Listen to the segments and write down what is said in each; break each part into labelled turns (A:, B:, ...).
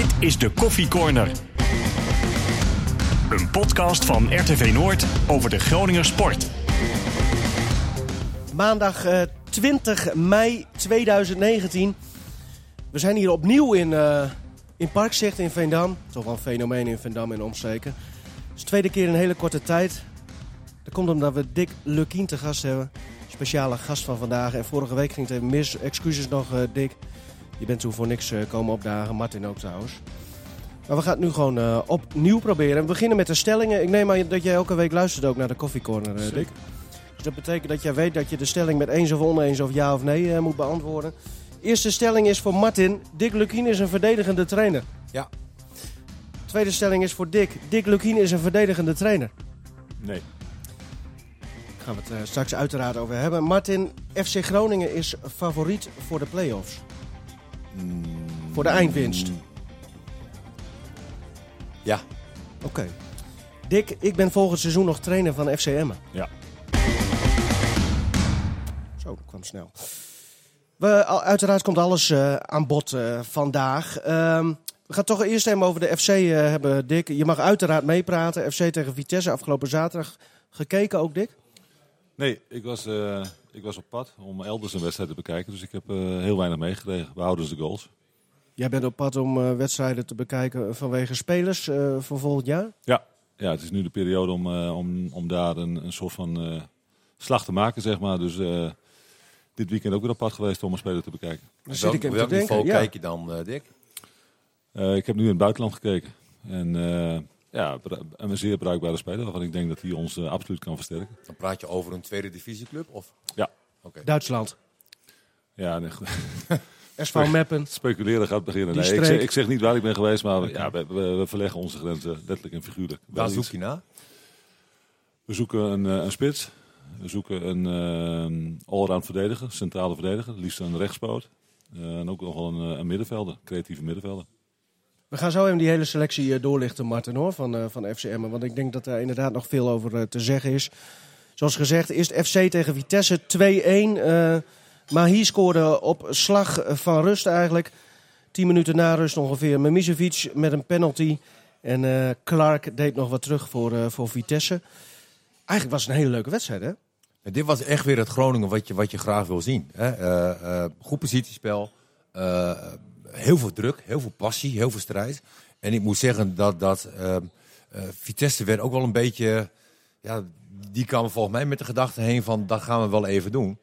A: Dit is de Koffie Corner. Een podcast van RTV Noord over de Groninger sport.
B: Maandag eh, 20 mei 2019. We zijn hier opnieuw in, eh, in Parkzicht in Veendam. Toch wel een fenomeen in Veendam en omstreken. Het is de tweede keer in een hele korte tijd. Dat komt omdat we Dick Lukien te gast hebben. Speciale gast van vandaag. En vorige week ging het even mis. Excuses nog, eh, Dick. Je bent toen voor niks eh, komen opdagen. Martin ook trouwens. Maar we gaan het nu gewoon eh, opnieuw proberen. We beginnen met de stellingen. Ik neem aan dat jij elke week luistert ook naar de Coffee Corner, eh, Dick. Dus dat betekent dat jij weet dat je de stelling met eens of oneens of ja of nee moet beantwoorden. Eerste stelling is voor Martin. Dick Lukien is een verdedigende trainer.
C: Ja.
B: Tweede stelling is voor Dick. Dick Lukien is een verdedigende trainer.
C: Nee.
B: Daar gaan we het straks uiteraard over hebben. Martin, FC Groningen is favoriet voor de play-offs. Voor de eindwinst.
C: Ja.
B: Oké. Dick, ik ben volgend seizoen nog trainer van FC Emmen.
C: Ja.
B: Zo, dat kwam snel. We, al- uiteraard komt alles eh, aan bod eh, vandaag. Ehm, we gaan toch eerst even over de FC eh, hebben, Dick. Je mag uiteraard meepraten. FC tegen Vitesse afgelopen zaterdag. Gekeken ook, Dick?
D: Nee, ik was, eh, ik was op pad om elders een wedstrijd te bekijken. Dus ik heb eh, heel weinig meegekregen. We houden dus de goals.
B: Jij bent op pad om eh, wedstrijden te bekijken vanwege spelers eh, voor volgend jaar.
D: Ja. Ja, het is nu de periode om, eh, om, om daar een, een soort van eh, slag te maken, zeg maar. Dus eh, dit weekend ook weer op pad geweest om een speler te bekijken.
B: Dan zit ik even
C: welk
B: te denken.
C: niveau
B: Ja.
C: kijk je dan, eh, Dick?
D: Eh, ik heb nu in het buitenland gekeken. En eh, ja, een zeer bruikbare speler waarvan ik denk dat hij ons eh, absoluut kan versterken.
C: Dan praat je over een tweede divisieclub? Of?
D: Ja.
C: Oké.
B: Duitsland.
D: Ja, nee,
B: SV Meppen.
D: speculeren gaat beginnen. Nee, ik, zeg, ik zeg niet waar ik ben geweest, maar we- ja, we, we, we verleggen onze grenzen letterlijk en figuurlijk.
C: Waar zoek je naar?
D: We zoeken een, eh, een spits. We zoeken een eh allround verdediger, centrale verdediger. Liefst een rechtspoot. Eh, en ook nog wel een, eh, een middenvelder, creatieve middenvelder.
B: We gaan zo even die hele selectie eh, doorlichten, Martin, hoor, van, eh van FC Emmen. Want ik denk dat daar inderdaad nog veel over eh, te zeggen is. Zoals gezegd, eerst FC tegen Vitesse 2-1. eh Mahi scoorde op slag van rust eigenlijk. Tien minuten na rust ongeveer. Mimicevic met een penalty. En Clark deed nog wat terug voor, voor Vitesse. Eigenlijk was het een hele leuke wedstrijd, hè?
C: En dit was echt weer het Groningen wat je, wat je graag wil zien. Hè? Goed positiespel. Heel veel druk, heel veel passie, heel veel strijd. En ik moet zeggen dat, dat eh, eh, Vitesse werd ook wel een beetje... Ja, die kwamen volgens mij met de gedachte heen van dat gaan we wel even doen.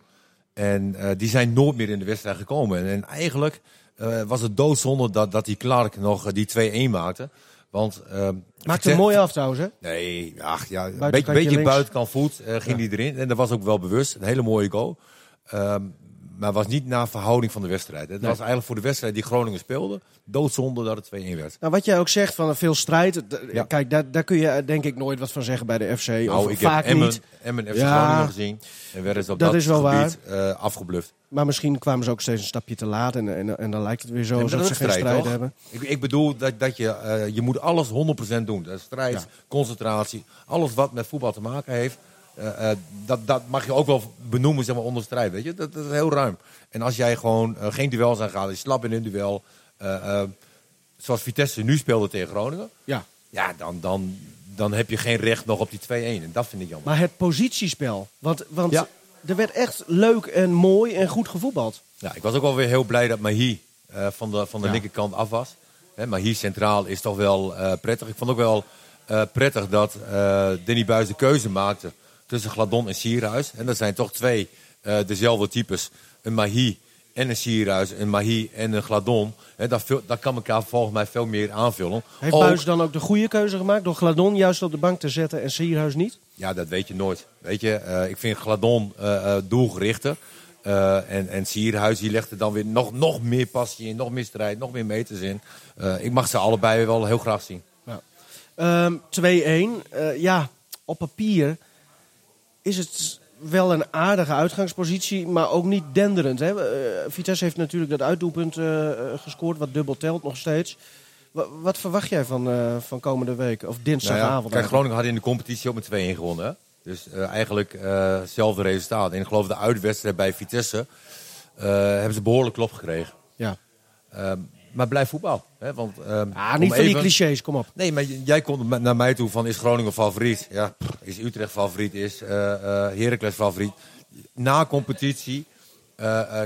C: En eh, die zijn nooit meer in de wedstrijd gekomen. En, en eigenlijk eh, was het doodzonde dat, dat die Clark nog die 2-1 maakte. Want,
B: Maakte hem mooi af trouwens, hè?
C: Nee, ach, ja, een beetje, beetje buitenkant voet ging die erin. En dat was ook wel bewust. Een hele mooie goal. Maar was niet naar verhouding van de wedstrijd. Het was eigenlijk voor de wedstrijd die Groningen speelde. Doodzonde dat het 2-1 werd.
B: Nou, wat jij ook zegt van eh, veel strijd.
C: Ja.
B: Kijk, daar, daar kun je eh, denk ik nooit wat van zeggen bij de FC.
C: Nou,
B: of
C: ik
B: vaak
C: heb Emmen,
B: niet.
C: Emmen FC
B: Ja.
C: Groningen gezien. En werden ze op
B: Dat
C: dat,
B: is wel
C: gebied eh, afgebluft.
B: Maar misschien kwamen ze ook steeds een stapje te laat. En, en, en dan lijkt het weer zo alsof
C: dat
B: ze geen
C: strijd, toch?
B: hebben.
C: Ik, ik bedoel dat, dat je, eh, je moet alles 100% doen. Strijd,
B: Ja.
C: concentratie, alles wat met voetbal te maken heeft. Eh, eh, dat, dat mag je ook wel benoemen zeg maar, onder strijd. Weet je? Dat, dat is heel ruim. En als jij gewoon eh, geen duels aangaat, je slap in een duel. zoals Vitesse nu speelde tegen Groningen.
B: Ja.
C: Ja, dan, dan, dan heb je geen recht nog op die 2-1. En dat vind ik jammer.
B: Maar het positiespel. Want, want
C: Ja.
B: er werd echt leuk en mooi en goed gevoetbald.
C: Ja, ik was ook wel weer heel blij dat Mahi van de, van de
B: Ja.
C: linkerkant af was. Hè, Mahi centraal is toch wel prettig. Ik vond ook wel prettig dat Danny Buis de keuze maakte tussen Gladon en Sierhuis. En dat zijn toch twee eh, dezelfde types. Een Mahi en een Sierhuis, een Mahi en een Gladon. Hè, dat, dat kan elkaar volgens mij veel meer aanvullen.
B: Heeft
C: Ook-
B: Buis dan ook de goede keuze gemaakt door Gladon juist op de bank te zetten en Sierhuis niet?
C: Ja, dat weet je nooit. Weet je, eh, ik vind Gladon eh, doelgerichter. En, en Sierhuis die legt er dan weer nog, nog meer passie in, nog meer strijd, nog meer meters in. Ik mag ze allebei wel heel graag zien.
B: Ehm 2-1. Eh, ja, op papier is het wel een aardige uitgangspositie, maar ook niet denderend. Hè? Eh, Vitesse heeft natuurlijk dat uitdoelpunt eh, eh, gescoord, wat dubbel telt nog steeds. Wa- wat verwacht jij van, van komende week? Of
C: Nou
B: dinsdagavond?
C: ja, kijk? Groningen had in de competitie ook met 2-1 gewonnen. Hè? Dus eigenlijk hetzelfde resultaat. En ik geloof de uitwedstrijd bij Vitesse hebben ze behoorlijk klop gekregen.
B: Ja.
C: Maar blijf voetbal. Hè? Want, ehm,
B: Ah, niet van die clichés, kom op.
C: Nee, maar jij komt naar mij toe van is Groningen favoriet? Ja, is Utrecht favoriet? Is eh Heracles favoriet? Na competitie, eh,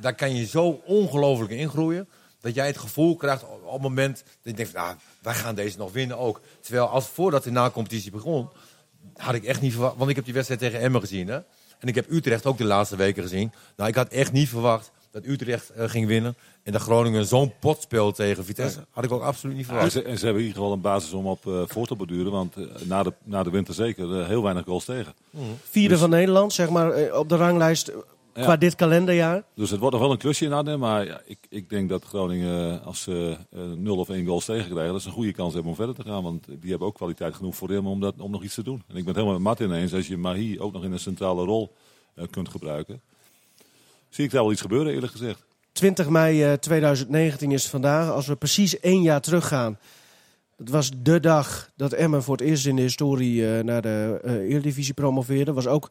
C: daar kan je zo ongelooflijk in groeien. Dat jij het gevoel krijgt op op het moment dat je denkt, nou, wij gaan deze nog winnen ook. Terwijl als voordat de na-competitie begon, had ik echt niet verwacht. Want ik heb die wedstrijd tegen Emmen gezien. Hè? En ik heb Utrecht ook de laatste weken gezien. Nou, ik had echt niet verwacht dat Utrecht eh, ging winnen. En dat Groningen zo'n pot speelt tegen Vitesse. Had ik ook absoluut niet
D: En
C: verwacht.
D: ze, en ze hebben in ieder geval een basis om op eh voor te borduren. Want eh, na, de, na de winter zeker heel weinig goals tegen.
B: Vierde
D: Dus-
B: van Nederland, zeg maar, op de ranglijst
D: Ja.
B: qua dit kalenderjaar.
D: Dus het wordt nog wel een klusje in Arnhem. Maar ja, ik, ik denk dat Groningen, als ze eh, 0 of 1 goals tegen krijgen, dat ze een goede kans hebben om verder te gaan. Want die hebben ook kwaliteit genoeg voor hem om, dat, om nog iets te doen. En ik ben het helemaal met Martin eens. Als je Mahi ook nog in een centrale rol kunt gebruiken, zie ik daar wel iets gebeuren eerlijk gezegd.
B: 20 mei eh, 2019 is het vandaag. Als we precies één jaar teruggaan. Dat was de dag dat Emmen voor het eerst in de historie eh, naar de eh Eredivisie promoveerde. Was ook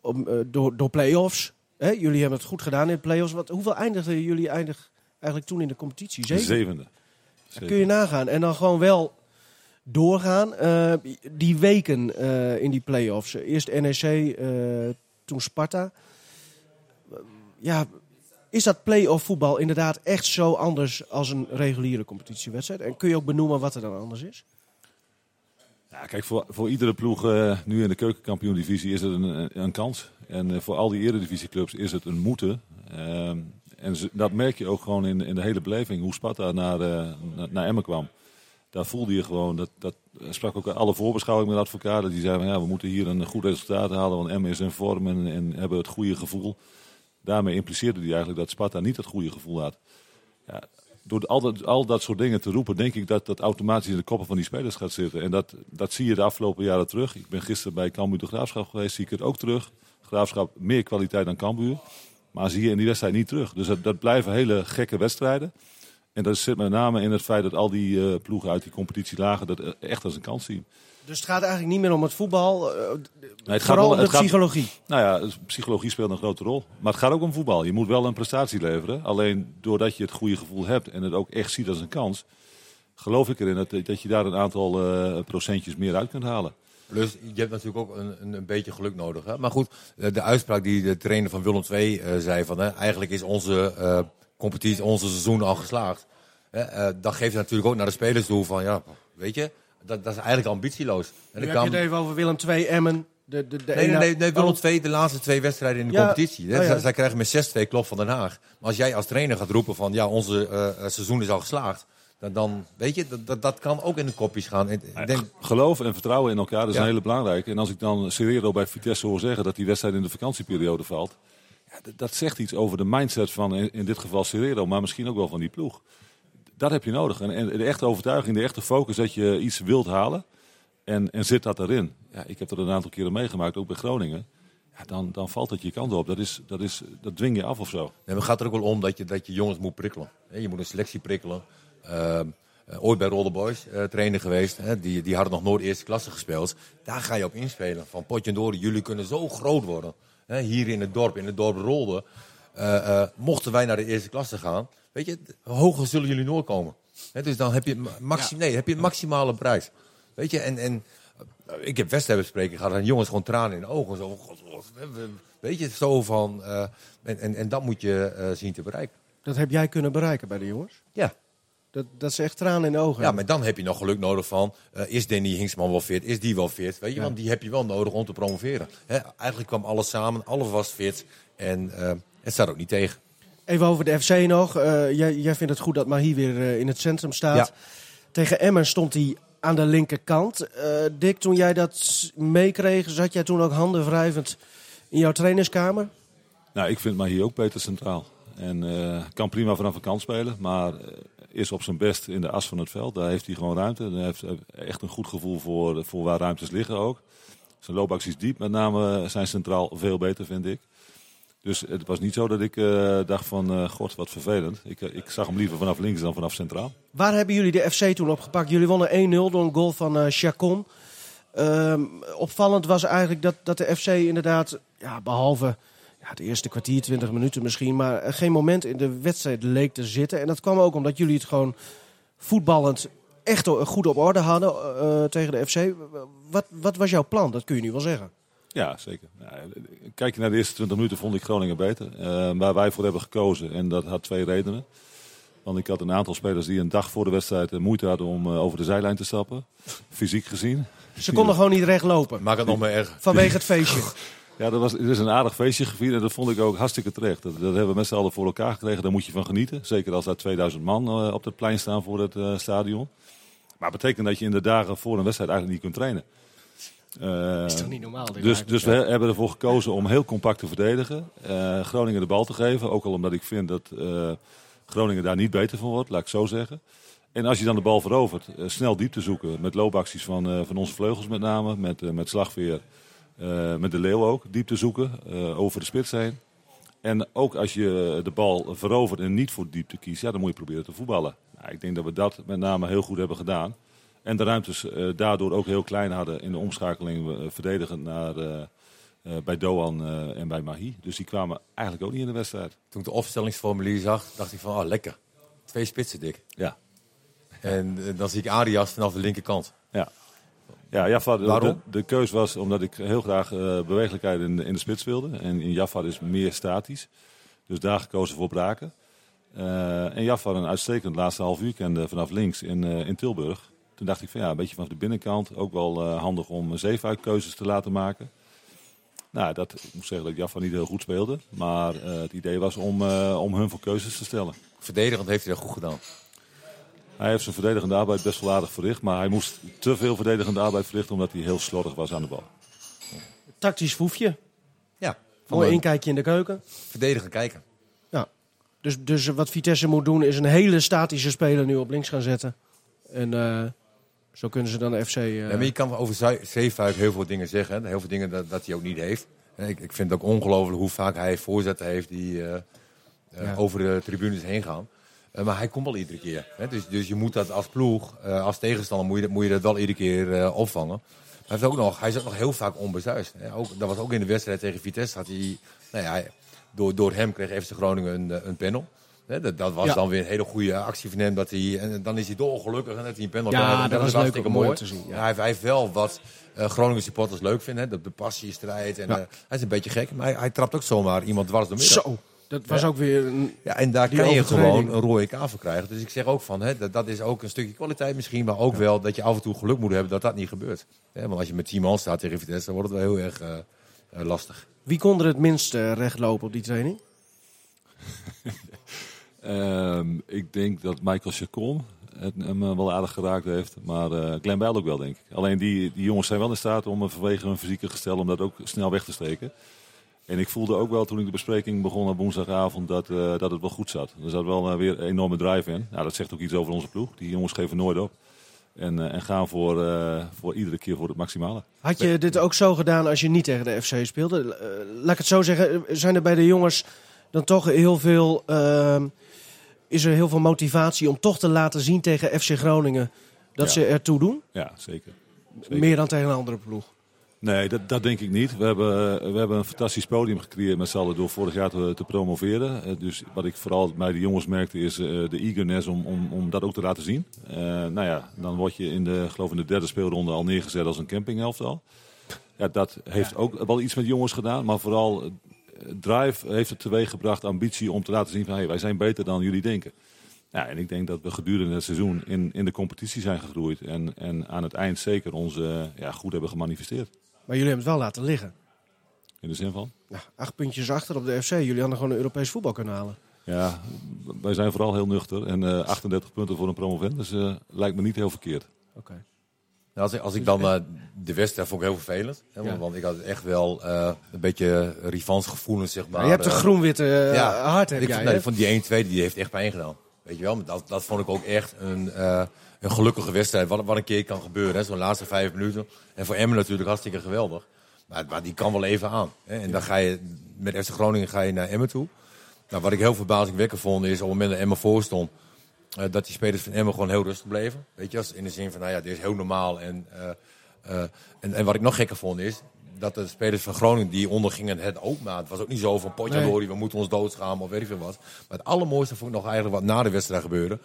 B: om, eh, door, door play-offs. Jullie hebben het goed gedaan in de play-offs. Wat, hoeveel eindigden jullie eindig, eigenlijk toen in de competitie?
D: De
B: Zeven?
D: zevende.
B: Dat kun je nagaan. En dan gewoon wel doorgaan. Eh, die weken eh, in die play-offs. Eerst NEC, eh, toen Sparta. Ja, is dat play-off voetbal inderdaad echt zo anders als een reguliere competitiewedstrijd? En kun je ook benoemen wat er dan anders is?
D: Ja, kijk, voor, voor iedere ploeg eh, nu in de keukenkampioen-divisie is het een, een, een kans. En eh, voor al die eredivisieclubs is het een moeten. Ehm, en dat merk je ook gewoon in, in de hele beleving, hoe Sparta naar, eh, naar, naar Emmen kwam. Daar voelde je gewoon, dat, dat sprak ook alle voorbeschouwing met advocaten. Die zeiden, van, ja, we moeten hier een goed resultaat halen, want Emmen is in vorm en, en hebben het goede gevoel. Daarmee impliceerde hij eigenlijk dat Sparta niet het goede gevoel had. Ja, door al dat, al dat soort dingen te roepen, denk ik dat dat automatisch in de koppen van die spelers gaat zitten. En dat, dat zie je de afgelopen jaren terug. Ik ben gisteren bij Cambuur de Graafschap geweest, zie ik het ook terug. Graafschap meer kwaliteit dan Cambuur. Maar zie je in die wedstrijd niet terug. Dus dat, blijven hele gekke wedstrijden. En dat zit met name in het feit dat al die eh, ploegen uit die competitie lagen dat echt als een kans zien.
B: Dus het gaat eigenlijk niet meer om het voetbal,
D: Nee, het
B: vooral
D: wel-
B: om de
D: gaat-
B: psychologie.
D: Nou ja, psychologie speelt een grote rol. Maar het gaat ook om voetbal. Je moet wel een prestatie leveren. Alleen doordat je het goede gevoel hebt en het ook echt ziet als een kans, geloof ik erin dat, dat je daar een aantal eh, procentjes meer uit kunt halen.
C: Plus, je hebt natuurlijk ook een, een, een beetje geluk nodig. Hè? Maar goed, de uitspraak die de trainer van Willem II eh, zei van... Hè, eigenlijk is onze eh, competitie, onze seizoen al geslaagd. Hè, eh, dat geeft natuurlijk ook naar de spelers toe van... Ja, weet je, dat, dat is eigenlijk ambitieloos. En
B: Nu heb je het even over Willem II, Emmen. De, de, de
C: Nee, nee, nee, nee, Willem
B: Oh,
C: II de laatste twee wedstrijden in de
B: Ja,
C: competitie. Hè?
B: oh ja.
C: Zij- Zij krijgen met 6-2 klop van Den Haag. Maar als jij als trainer gaat roepen van... Ja, onze eh, eh, seizoen is al geslaagd. Dan, dan weet je, dat, dat, dat kan ook in de kopjes gaan. Ik denk,
D: Geloof en vertrouwen in elkaar dat is
C: Ja.
D: een hele belangrijke. En als ik dan Serero bij Vitesse hoor zeggen dat die wedstrijd in de vakantieperiode valt. Ja, dat zegt iets over de mindset van in, in dit geval Serero, maar misschien ook wel van die ploeg. Dat heb je nodig. En, de echte overtuiging, de echte focus dat je iets wilt halen. En, en zit dat erin. Ja, ik heb dat een aantal keren meegemaakt, ook bij Groningen. Ja, dan, dan valt het je kant op. Dat, is, dat, is, dat dwing je af of zo.
C: Nee, maar gaat er ook wel om dat je, dat je jongens moet prikkelen. Je moet een selectie prikkelen. Ehm, eh, ooit bij Roller Boys eh, trainer geweest. Hè, die, die hadden nog nooit eerste klasse gespeeld. Daar ga je op inspelen. Van potje door, jullie kunnen zo groot worden. Hè, hier in het dorp, in het dorp Rolde. Eh, eh, mochten wij naar de eerste klasse gaan. Weet je, hoger zullen jullie nooit komen. Dus dan heb je, ma- maxi nee, heb je een maximale prijs. Weet je, en, en eh, ik heb wedstrijden bespreken gehad. En jongens gewoon tranen in de ogen. Zo, God, God, we- we- weet je, zo van... en, en, en dat moet je zien te bereiken.
B: Dat heb jij kunnen bereiken bij de jongens.
C: Ja.
B: Dat, dat ze echt tranen in de ogen
C: ja,
B: hebben.
C: maar dan heb je nog geluk nodig van... is Danny Hingsman wel fit? Is die wel fit? Weet je,
B: Ja.
C: want die heb je wel nodig om te promoveren. Eigenlijk kwam alles samen, alles was fit. En het staat ook niet tegen.
B: Even over de FC nog. Eh, jij, jij vindt het goed dat Mahi weer eh, in het centrum staat.
C: Ja.
B: Tegen Emmen stond hij aan de linkerkant. Eh, Dick, toen jij dat meekreeg, zat jij toen ook handen wrijvend in jouw trainerskamer?
D: Nou, ik vind maar hier ook Peter centraal. En eh, kan prima vanaf een kant spelen, maar is op zijn best in de as van het veld. Daar heeft hij gewoon ruimte. Hij heeft echt een goed gevoel voor, voor waar ruimtes liggen ook. Zijn loopacties diep, met name zijn centraal veel beter, vind ik. Dus het was niet zo dat ik eh, dacht van, eh, god, wat vervelend. Ik, eh, ik zag hem liever vanaf links dan vanaf centraal.
B: Waar hebben jullie de FC toen opgepakt? Jullie wonnen 1-0 door een goal van Chacon. Ehm, opvallend was eigenlijk dat, dat de FC inderdaad, ja, behalve ja, de eerste kwartier, 20 minuten misschien, maar geen moment in de wedstrijd leek te zitten. En dat kwam ook omdat jullie het gewoon voetballend echt goed op orde hadden tegen de FC. Wat, wat was jouw plan? Dat kun je nu wel zeggen.
D: Ja, zeker. Kijk je naar de eerste 20 minuten vond ik Groningen beter. Eh, waar wij voor hebben gekozen. En dat had twee redenen. Want ik had een aantal spelers die een dag voor de wedstrijd eh, moeite hadden om eh, over de zijlijn te stappen. Fysiek gezien.
B: Ze konden gewoon niet recht lopen
C: Maak het nog maar erg.
B: vanwege het feestje.
D: Ja, dat was, het is een aardig feestje gevierd en dat vond ik ook hartstikke terecht. Dat, dat hebben we met z'n allen voor elkaar gekregen, daar moet je van genieten. Zeker als daar 2000 man op het plein staan voor het eh, stadion. Maar het betekent dat je in de dagen voor een wedstrijd eigenlijk niet kunt trainen. Eh,
B: Dat is toch niet normaal?
D: dus, dus we hebben ervoor gekozen om heel compact te verdedigen. eh, Groningen de bal te geven. Ook al omdat ik vind dat eh, Groningen daar niet beter van wordt, laat ik zo zeggen. En als je dan de bal verovert, eh, snel diep te zoeken. Met loopacties van, eh, van onze vleugels met name. Met, eh, met slagveer. eh, met de leeuw ook. Diep te zoeken. eh, over de spits heen. En ook als je de bal verovert en niet voor diepte kiest, ja, dan moet je proberen te voetballen. Nou, ik denk dat we dat met name heel goed hebben gedaan. En de ruimtes eh, daardoor ook heel klein hadden in de omschakeling eh, verdedigend naar, eh, bij Doan en bij Mahi. Dus die kwamen eigenlijk ook niet in de wedstrijd.
C: Toen ik de opstellingsformulier zag, dacht ik van, oh lekker. Twee spitsen dik.
D: Ja,
C: En dan zie ik Arias vanaf de linkerkant.
D: ja. Ja, Jaffa, de,
C: Waarom?
D: de, de keus was omdat ik heel graag bewegelijkheid in de, in de spits wilde. En in Jaffa is meer statisch. Dus daar gekozen voor Braken. En Jaffa een uitstekend laatste half uur kende vanaf links in, in Tilburg. Toen dacht ik van ja, een beetje vanaf de binnenkant. Ook wel eh, handig om zeefuikkeuzes te laten maken. Nou, dat, ik moet zeggen dat Jaffa niet heel goed speelde. Maar eh, het idee was om, eh, om hun voor keuzes te stellen.
C: Verdedigend heeft hij dat goed gedaan.
D: Hij heeft zijn verdedigende arbeid best wel aardig verricht. Maar hij moest te veel verdedigende arbeid verrichten omdat hij heel slordig was aan de bal.
B: Tactisch foefje.
C: Ja,
B: Mooi
C: een
B: inkijkje in de keuken.
C: verdedigen kijken.
B: Ja. Dus, dus wat Vitesse moet doen is een hele statische speler nu op links gaan zetten. En eh, zo kunnen ze dan de FC...
C: Ja, maar je kan over Zee- Zeefuik heel veel dingen zeggen. hè. Heel veel dingen dat, dat hij ook niet heeft. Ik, ik vind het ook ongelooflijk hoe vaak hij voorzetten heeft die eh, eh,
B: Ja.
C: over de tribunes heen gaan. Eh, maar hij komt wel iedere keer. Hè. Dus, dus je moet dat als ploeg, als tegenstander, moet je, dat- moet je dat wel iedere keer opvangen. Hij, heeft ook nog, hij is ook nog heel vaak onbezuist. Hè. Ook, dat was ook in de wedstrijd tegen Vitesse. Had hij, nou ja, door, door hem kreeg FC Groningen een, een panel. Dat, dat was
B: Ja.
C: dan weer een hele goede actie van hem. Dat hij, en dan is hij dolgelukkig en dat hij een panel
B: Ja.
C: En
B: dat was
C: is
B: leuk
C: hartstikke
B: mooi
C: mooi
B: te zien, ja.
C: Hij, hij heeft wel wat eh, Groningen supporters leuk vinden. Hè? De, de passie, strijd. En,
B: Ja.
C: eh, hij is een beetje gek, maar hij, hij trapt ook zomaar iemand dwars door midden.
B: Zo, dat was ook weer een...
C: Ja, en daar kan je gewoon een rode kaart voor krijgen. Dus ik zeg ook van, hè, dat, dat is ook een stukje kwaliteit misschien. Maar ook wel dat je af en toe geluk moet hebben dat dat niet gebeurt. Want als je met 10 man staat tegen Vitesse, dan wordt het wel heel erg eh, lastig.
B: Wie kon er het minst recht lopen op die training?
D: Ehm, ik denk dat Michael Chacon het hem eh, wel aardig geraakt heeft. Maar eh Glenn Bijl ook wel, denk ik. Alleen die, die jongens zijn wel in staat om eh, vanwege hun fysieke gestel om dat ook snel weg te steken. En ik voelde ook wel toen ik de bespreking begon op woensdagavond dat, dat het wel goed zat. Er zat wel weer een enorme drive in. Nou, dat zegt ook iets over onze ploeg. Die jongens geven nooit op. En, en gaan voor, voor iedere keer voor het maximale.
B: Had je dit ook zo gedaan als je niet tegen de FC speelde? Laat ik het zo zeggen, zijn er bij de jongens dan toch heel veel... is er heel veel motivatie om toch te laten zien tegen FC Groningen dat
D: Ja.
B: ze ertoe doen?
D: Ja, zeker. Zeker.
B: Meer dan tegen een andere ploeg.
D: Nee, dat, dat denk ik niet. We hebben, we hebben een fantastisch podium gecreëerd met z'n door vorig jaar te, te promoveren. Eh, Dus wat ik vooral bij de jongens merkte is eh, de eagerness om, om, om dat ook te laten zien. Eh, nou ja, dan word je in de, geloof in de derde speelronde al neergezet als een campingelftal. Ja, dat heeft ook wel iets met jongens gedaan, maar vooral drive heeft het teweeggebracht, ambitie om te laten zien van hey, wij zijn beter dan jullie denken. Ja, en ik denk dat we gedurende het seizoen in, in de competitie zijn gegroeid en, en aan het eind zeker onze ja, goed hebben gemanifesteerd.
B: Maar jullie hebben het wel laten liggen.
D: In de zin van?
B: Nou, acht puntjes achter op de FC. Jullie hadden gewoon een Europees voetbal kunnen halen.
D: Ja, wij zijn vooral heel nuchter. En eh 38 punten voor een promovent, dus eh, lijkt me niet heel verkeerd.
B: Oké.
C: Nou, als, ik, als ik dan eh, de wedstrijd vond ik heel vervelend. Hè, want,
B: Ja.
C: want ik had echt wel eh, een beetje revansgevoelens, zeg maar.
B: je hebt een
C: eh,
B: groen-witte eh,
C: Ja,
B: hart, heb
C: ik
B: jij,
C: nee, van die 1-2 die heeft echt pijn gedaan. Weet je wel, maar dat, dat vond ik ook echt een, eh, een gelukkige wedstrijd. Wat, wat een keer kan gebeuren, hè, zo'n laatste vijf minuten. En voor Emmen natuurlijk hartstikke geweldig. Maar, maar die kan wel even aan. Hè. En dan ga je, met FC Groningen ga je naar Emmen toe. Nou, wat ik heel verbazingwekkend vond is, op het moment dat Emmen voor stond... eh, dat die spelers van Emmen gewoon heel rustig bleven. Weet je, als in de zin van, nou ja, dit is heel normaal. En, eh, eh, en, en wat ik nog gekker vond is, dat de spelers van Groningen die ondergingen het ook. Maar het was ook niet zo van potje
B: Nee.
C: we moeten ons doodschamen of weet ik veel wat. Maar het allermooiste vond ik nog eigenlijk wat na de wedstrijd gebeurde.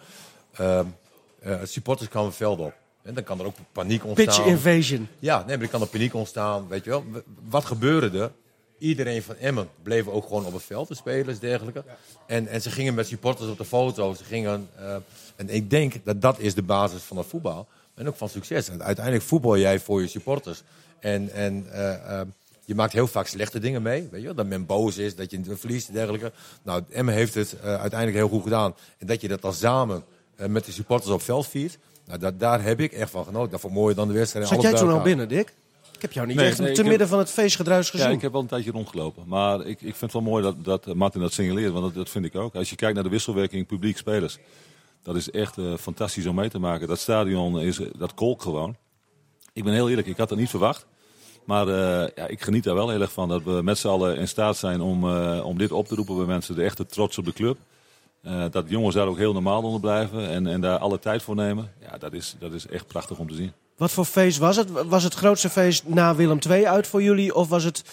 C: Supporters kwamen het veld op. En dan kan er ook paniek ontstaan.
B: Pitch invasion.
C: Ja, nee, maar er kan er paniek ontstaan. Weet je wel. Wat gebeurde er? Iedereen van Emmen bleef ook gewoon op het veld, de spelers, dergelijke. En, en ze gingen met supporters op de foto. Ze gingen, eh, en ik denk dat dat is de basis van het voetbal. En ook van succes. En uiteindelijk voetbal jij voor je supporters. En, en eh, eh, je maakt heel vaak slechte dingen mee. Weet je? Dat men boos is, dat je verliest en dergelijke. Nou, Emmen heeft het uiteindelijk heel goed gedaan. En dat je dat dan samen met de supporters op het veld viert. Nou, dat, daar heb ik echt van genoten. Dat vond mooier dan de wedstrijd.
B: Zat jij toen al binnen, Dick? Ik heb jou niet
D: Nee,
B: echt
D: nee,
B: te
D: heb-
B: midden van het feestgedruis gezien.
D: Ja, ik heb wel een tijdje rondgelopen. Maar ik, ik vind het wel mooi dat, dat Martin dat signaleert, want dat, dat vind ik ook. Als je kijkt naar de wisselwerking publiek-spelers, dat is echt eh, fantastisch om mee te maken. Dat stadion, is, eh, dat kolk gewoon. Ik ben heel eerlijk, ik had het niet verwacht. Maar eh, ja, ik geniet daar wel heel erg van. Dat we met z'n allen in staat zijn om, om dit op te roepen bij mensen. De echte trots op de club. Dat jongens daar ook heel normaal onder blijven en, en daar alle tijd voor nemen. Ja, dat is, dat is echt prachtig om te zien.
B: Wat voor feest was het? Was het grootste feest na Willem II uit voor jullie? Of was het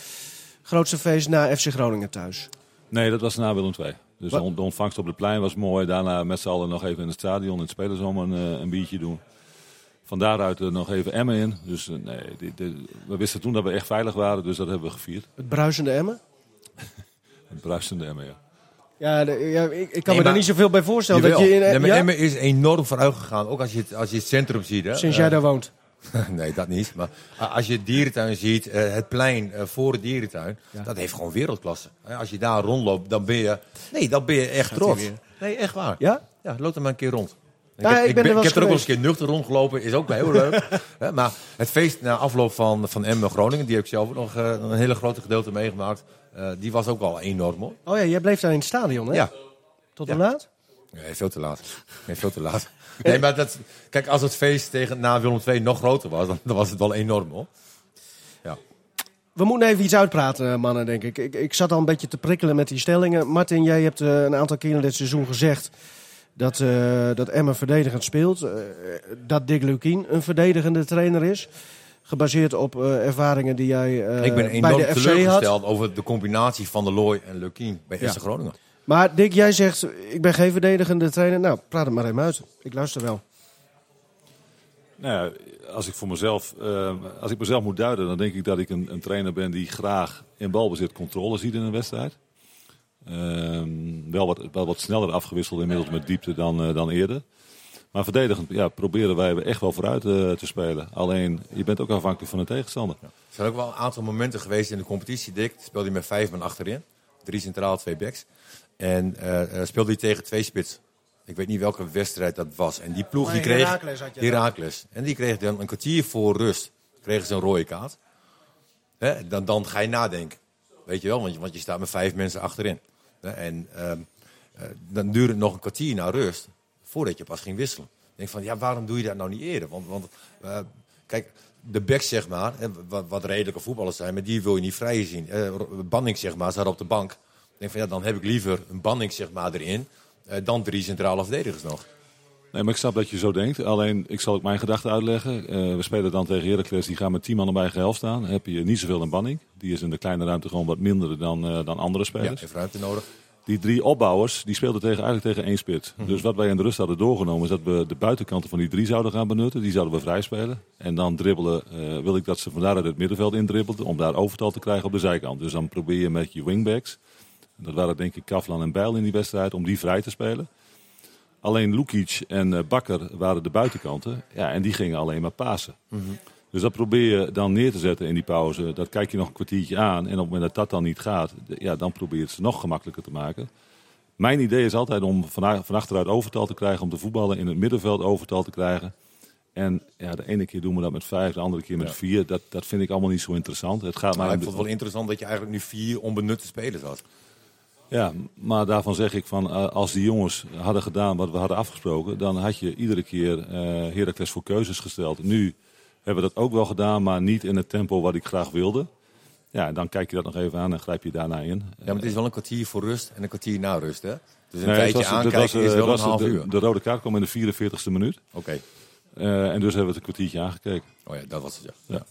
B: grootste feest na FC Groningen thuis?
D: Nee, dat was na Willem II. Dus
B: Wat?
D: de on- de ontvangst op het plein was mooi. Daarna met z'n allen nog even in het stadion, in het spelersom een, eh, een biertje doen. Van daaruit eh, nog even Emmen in. Dus eh, nee, die- die- we wisten toen dat we echt veilig waren, dus dat hebben we gevierd.
B: Het bruisende Emmen?
D: Het bruisende Emmen, ja.
B: Ja, de- ja ik, ik kan
C: Nee,
B: me daar niet zoveel bij voorstellen.
C: Jawel.
B: Dat je in,
C: Nee, maar
B: ja?
C: Emmen is enorm vooruit gegaan. Ook als je het, als je het centrum ziet. Hè.
B: Sinds
C: Eh,
B: jij daar woont.
C: nee, dat niet. Maar als je het dierentuin ziet, eh, het plein eh, voor de dierentuin, dat heeft gewoon wereldklasse. Eh, Als je daar rondloopt, dan ben je, nee, dan ben je echt trots. Nee, echt waar.
B: Ja?
C: Ja, loop er maar een keer rond. Ik, heb,
B: ik
C: ik
B: ben er
C: ik heb er ook wel eens een keer nuchter rondgelopen, is ook wel heel leuk. Maar het feest na afloop van, van Emmen Groningen, die heb ik zelf ook nog eh, een hele grote gedeelte meegemaakt. Eh, die was ook wel enorm hoor.
B: Oh ja, jij bleef daar in het stadion, hè?
C: Ja,
B: Tot
C: Ja.
B: hoe laat?
C: Nee, veel te laat. Nee, veel te laat. Nee, maar dat, kijk, als het feest tegen na Willem II nog groter was, dan, dan was het wel enorm hoor. Ja.
B: We moeten even iets uitpraten, mannen, denk ik. ik. Ik zat al een beetje te prikkelen met die stellingen. Martin, jij hebt eh, een aantal keren dit seizoen gezegd dat, eh dat Emma verdedigend speelt. dat Dick Lukien een verdedigende trainer is. Gebaseerd op eh, ervaringen die jij eh,
C: ik ben
B: bij
C: enorm
B: de FC had.
C: teleurgesteld over de combinatie van de Looy en Lukien bij
B: Ja.
C: FC Groningen.
B: Maar Dick, jij zegt, ik ben geen verdedigende trainer. Nou, praat het maar even uit. Ik luister wel.
D: Nou ja, als ik voor mezelf, eh, als ik mezelf moet duiden, dan denk ik dat ik een, een trainer ben die graag in balbezit controle ziet in een wedstrijd. Ehm, wel, wat, wel wat sneller afgewisseld inmiddels met diepte dan, eh, dan eerder. Maar verdedigend ja, proberen wij echt wel vooruit eh, te spelen. Alleen, je bent ook afhankelijk van de tegenstander.
C: Er zijn ook wel een aantal momenten geweest in de competitie, Dick. Speelde hij met vijf man achterin. Drie centraal, twee backs. En eh, eh, speelde hij tegen twee spits. Ik weet niet welke wedstrijd dat was. En die ploeg die kreeg...
B: Heracles had je dan.
C: Heracles. En die kreeg dan een kwartier voor rust. Kregen ze een rode kaart. Hè, dan, dan ga je nadenken. Weet je wel, want je, want je staat met vijf mensen achterin. Hè, en ehm, eh, dan duurde het nog een kwartier naar rust. Voordat je pas ging wisselen. Ik denk van, ja, waarom doe je dat nou niet eerder? Want, want eh, kijk, de backs zeg maar, wat, wat redelijke voetballers zijn, maar die wil je niet vrij zien. Eh Banning zeg maar, zat op de bank. Ik denk van, ja, dan heb ik liever een Banning zeg maar erin. eh, dan drie centrale verdedigers nog.
D: Nee, maar ik snap dat je zo denkt. Alleen, ik zal ook mijn gedachten uitleggen. We spelen dan tegen Heracles, die gaan met 10 man op eigen helft staan. Dan heb je niet zoveel een banning. Die is in de kleine ruimte gewoon wat minder dan, dan andere
C: Ja,
D: spelers.
C: heeft ruimte nodig.
D: Die drie opbouwers, die speelden tegen, eigenlijk tegen één spits. Dus wat wij in de rust hadden doorgenomen, is dat we de buitenkanten van die drie zouden gaan benutten. Die zouden we vrij spelen. En dan dribbelen, eh, wil ik dat ze vandaar uit het middenveld indribbelden, om daar overtal te krijgen op de zijkant. Dus dan probeer je met je wingbacks, dat waren denk ik Kavlan en Bijl in die wedstrijd, om die vrij te spelen. Alleen Lukic en eh, Bakker waren de buitenkanten. Ja, en die gingen alleen maar pasen. Dus dat probeer je dan neer te zetten in die pauze. Dat kijk je nog een kwartiertje aan. En op het moment dat dat dan niet gaat, ja, dan probeer je het ze nog gemakkelijker te maken. Mijn idee is altijd om van, van achteruit overtal te krijgen, om te voetballen in het middenveld overtal te krijgen. En ja, de ene keer doen we dat met vijf, de andere keer met
C: Ja.
D: vier. Dat, dat vind ik allemaal niet zo interessant. Het gaat
C: Maar
D: maar
C: ik vond het wel interessant dat je eigenlijk nu vier onbenutte spelers had.
D: ja, maar daarvan zeg ik van eh, als die jongens hadden gedaan wat we hadden afgesproken, dan had je iedere keer eh Heracles voor keuzes gesteld. Nu hebben we dat ook wel gedaan, maar niet in het tempo wat ik graag wilde. Ja, dan kijk je dat nog even aan en grijp je daarna in.
C: Ja, maar het is wel een kwartier voor rust en een kwartier na rust, hè? Dus een
D: Nee,
C: tijdje
D: was-
C: aankijken
D: was,
C: is wel
D: was
C: een half
D: de,
C: uur.
D: De rode kaart kwam in de 44ste minuut.
C: Oké.
D: Eh, en dus hebben we het een kwartiertje aangekeken.
C: Oh ja, dat was het, ja.
D: Ja.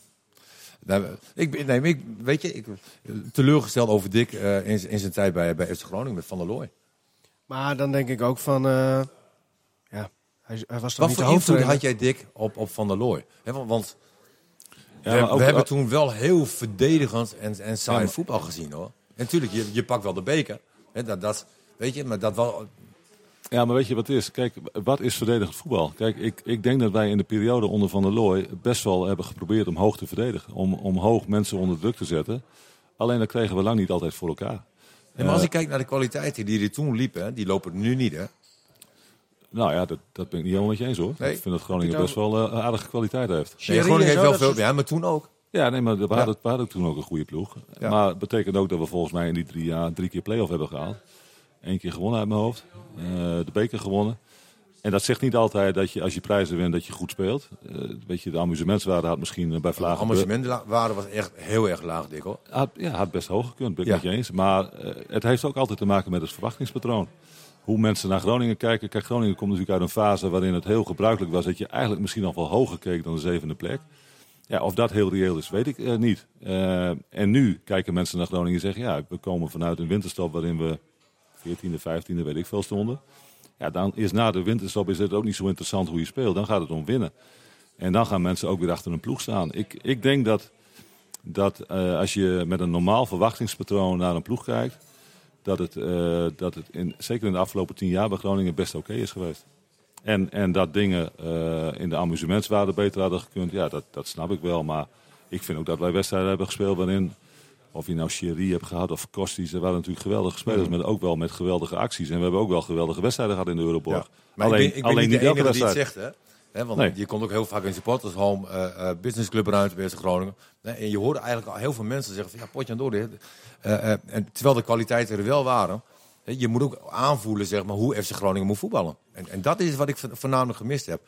C: Nou, ik, ben- nee, ik, weet je, ik, teleurgesteld over Dick eh, in, zijn tijd bij, bij FC Groningen met Van der Looy.
B: Maar dan denk ik ook van... eh, hij, hij was toch
C: Wat
B: niet
C: voor
B: de
C: invloed had jij, Dick, op, op Van der Looy? Hè, want want
D: Ja,
C: we,
D: maar ook-
C: we hebben toen wel heel verdedigend en, en saai
D: Ja, maar-
C: voetbal gezien, hoor. En natuurlijk, je, je pakt wel de beker. Hè, dat, dat, weet je, maar dat wel...
D: Ja, maar weet je wat het is? Kijk, wat is verdedigend voetbal? Kijk, ik, ik denk dat wij in de periode onder Van der Looy best wel hebben geprobeerd om hoog te verdedigen. Om, om hoog mensen onder druk te zetten. Alleen dat kregen we lang niet altijd voor elkaar.
C: Ja, maar als ik kijk naar de kwaliteiten die er toen liepen, die lopen nu niet, hè?
D: Nou ja, dat, dat ben ik niet helemaal met je eens hoor.
C: Nee.
D: Ik vind dat Groningen best wel eh, aardige kwaliteit heeft.
C: Nee, Groningen
B: en
C: heeft wel veel... Ja, maar toen ook.
D: Ja, nee, maar we
C: Ja.
D: hadden, we hadden toen ook een goede ploeg.
C: Ja.
D: Maar het betekent ook dat we volgens mij in die drie jaar drie keer play-off hebben gehaald. Eén keer gewonnen uit mijn hoofd. Eh, de beker gewonnen. En dat zegt niet altijd dat je als je prijzen wint dat je goed speelt. Eh, weet je, de amusementswaarde had misschien bij
C: De
D: Vlagen...
C: amusementwaarde was echt heel erg laag, Dick, hoor.
D: Had, ja, had best hoog gekund, ben ik
C: Ja.
D: met je eens. Maar het heeft ook altijd te maken met het verwachtingspatroon. Hoe mensen naar Groningen kijken. Kijk, Groningen komt natuurlijk uit een fase waarin het heel gebruikelijk was... dat je eigenlijk misschien nog wel hoger keek dan de zevende plek. Ja, of dat heel reëel is, weet ik eh, niet. Eh, en nu kijken mensen naar Groningen en zeggen... ja, we komen vanuit een winterstop waarin we 14e, 15e, weet ik veel stonden. Ja, dan is na de winterstop is het ook niet zo interessant hoe je speelt. Dan gaat het om winnen. En dan gaan mensen ook weer achter een ploeg staan. Ik, ik denk dat dat eh, als je met een normaal verwachtingspatroon naar een ploeg kijkt, dat het, eh, dat het in, zeker in de afgelopen tien jaar bij Groningen best oké is geweest. En, en dat dingen eh, in de amusementswaarde beter hadden gekund, ja, dat, dat snap ik wel. Maar ik vind ook dat wij wedstrijden hebben gespeeld waarin, of je nou Sherry hebt gehad of Kostis, er waren natuurlijk geweldige spelers, maar ook wel met geweldige acties. En we hebben ook wel geweldige wedstrijden gehad in de Euroborg.
C: Maar
D: alleen
C: ik ben, ik ben
D: alleen
C: niet de
D: elke
C: enige die het zegt, hè? Hè, want
D: Nee.
C: je komt ook heel vaak in supporters home, eh eh businessclub ruimte bij Groningen. Hè, en je hoorde eigenlijk al heel veel mensen zeggen van ja, potje aan door dit. Eh, eh, en terwijl de kwaliteiten er wel waren. hè, Je moet ook aanvoelen zeg maar, hoe FC Groningen moet voetballen. En, en dat is wat ik vo- voornamelijk gemist heb.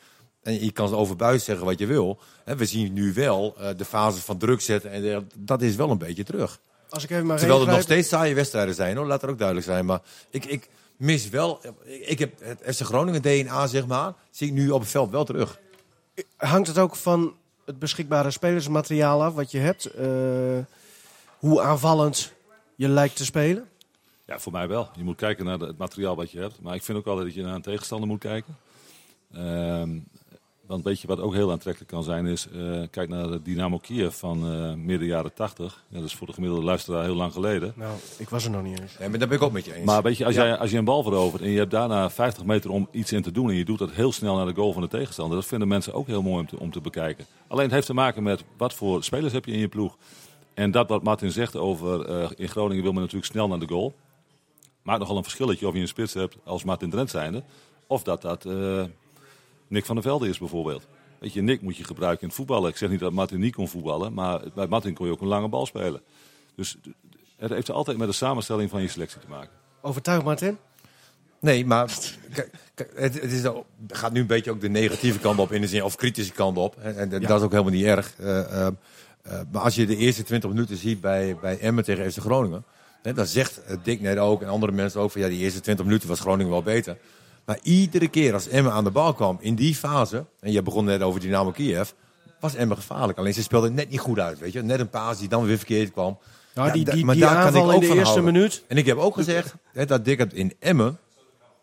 C: En je kan over buis zeggen wat je wil. Hè, we zien nu wel eh, de fase van druk zetten. En dat is wel een beetje terug.
B: Als ik even maar
C: Terwijl er nog steeds saaie wedstrijden zijn, hoor. laat er ook duidelijk zijn. Maar ik, ik mis wel, ik, heb het FC Groningen DNA, zeg maar, zie ik nu op het veld wel terug.
B: Hangt het ook van het beschikbare spelersmateriaal af wat je hebt? Eh, hoe aanvallend je lijkt te spelen?
D: Ja, voor mij wel. Je moet kijken naar het materiaal wat je hebt. Maar ik vind ook altijd dat je naar een tegenstander moet kijken. Ehm, want weet je wat ook heel aantrekkelijk kan zijn is... eh, kijk naar de Dynamo Kiev van eh midden jaren 80. Ja, dat is voor de gemiddelde luisteraar heel lang geleden.
B: Nou, ik was er nog niet eens.
C: Nee, maar daar ben ik ook met je eens.
D: Maar weet je, als,
C: Ja.
D: jij, als je een bal verovert en je hebt daarna 50 meter om iets in te doen... en je doet dat heel snel naar de goal van de tegenstander... dat vinden mensen ook heel mooi om te, om te bekijken. Alleen het heeft te maken met wat voor spelers heb je in je ploeg. En dat wat Martin zegt over... eh, in Groningen wil men natuurlijk snel naar de goal. Maakt nogal een verschilletje of je een spits hebt als Martin Drent zijnde... of dat dat eh, Nick van der Velde is bijvoorbeeld. Weet je, Nick moet je gebruiken in het voetballen. Ik zeg niet dat Martin niet kon voetballen... maar bij Martin kon je ook een lange bal spelen. Dus het heeft altijd met de samenstelling van je selectie te maken.
B: Overtuig Martin?
C: Nee, maar het, is, al- gaat nu een beetje ook de negatieve kant op, in de zin, of kritische kant op. En, en dat is ook helemaal niet erg. Eh, eh, eh, maar als je de eerste 20 minuten ziet bij, bij Emmen tegen FC Groningen, hè, dan zegt eh, Dick net ook en andere mensen ook van ja, die eerste 20 minuten was Groningen wel beter. Maar iedere keer als Emmen aan de bal kwam in die fase, en je begon net over Dynamo Kiev, was Emmen gevaarlijk. Alleen ze speelden net niet goed uit, weet je. Net een paas die dan weer verkeerd kwam.
B: Nou,
C: Ja,
B: die, die,
C: maar
B: die
C: daar kan ik
B: in de
C: van
B: eerste
C: houden.
B: minuut.
C: En ik heb ook gezegd hè, dat Dick het in Emmen,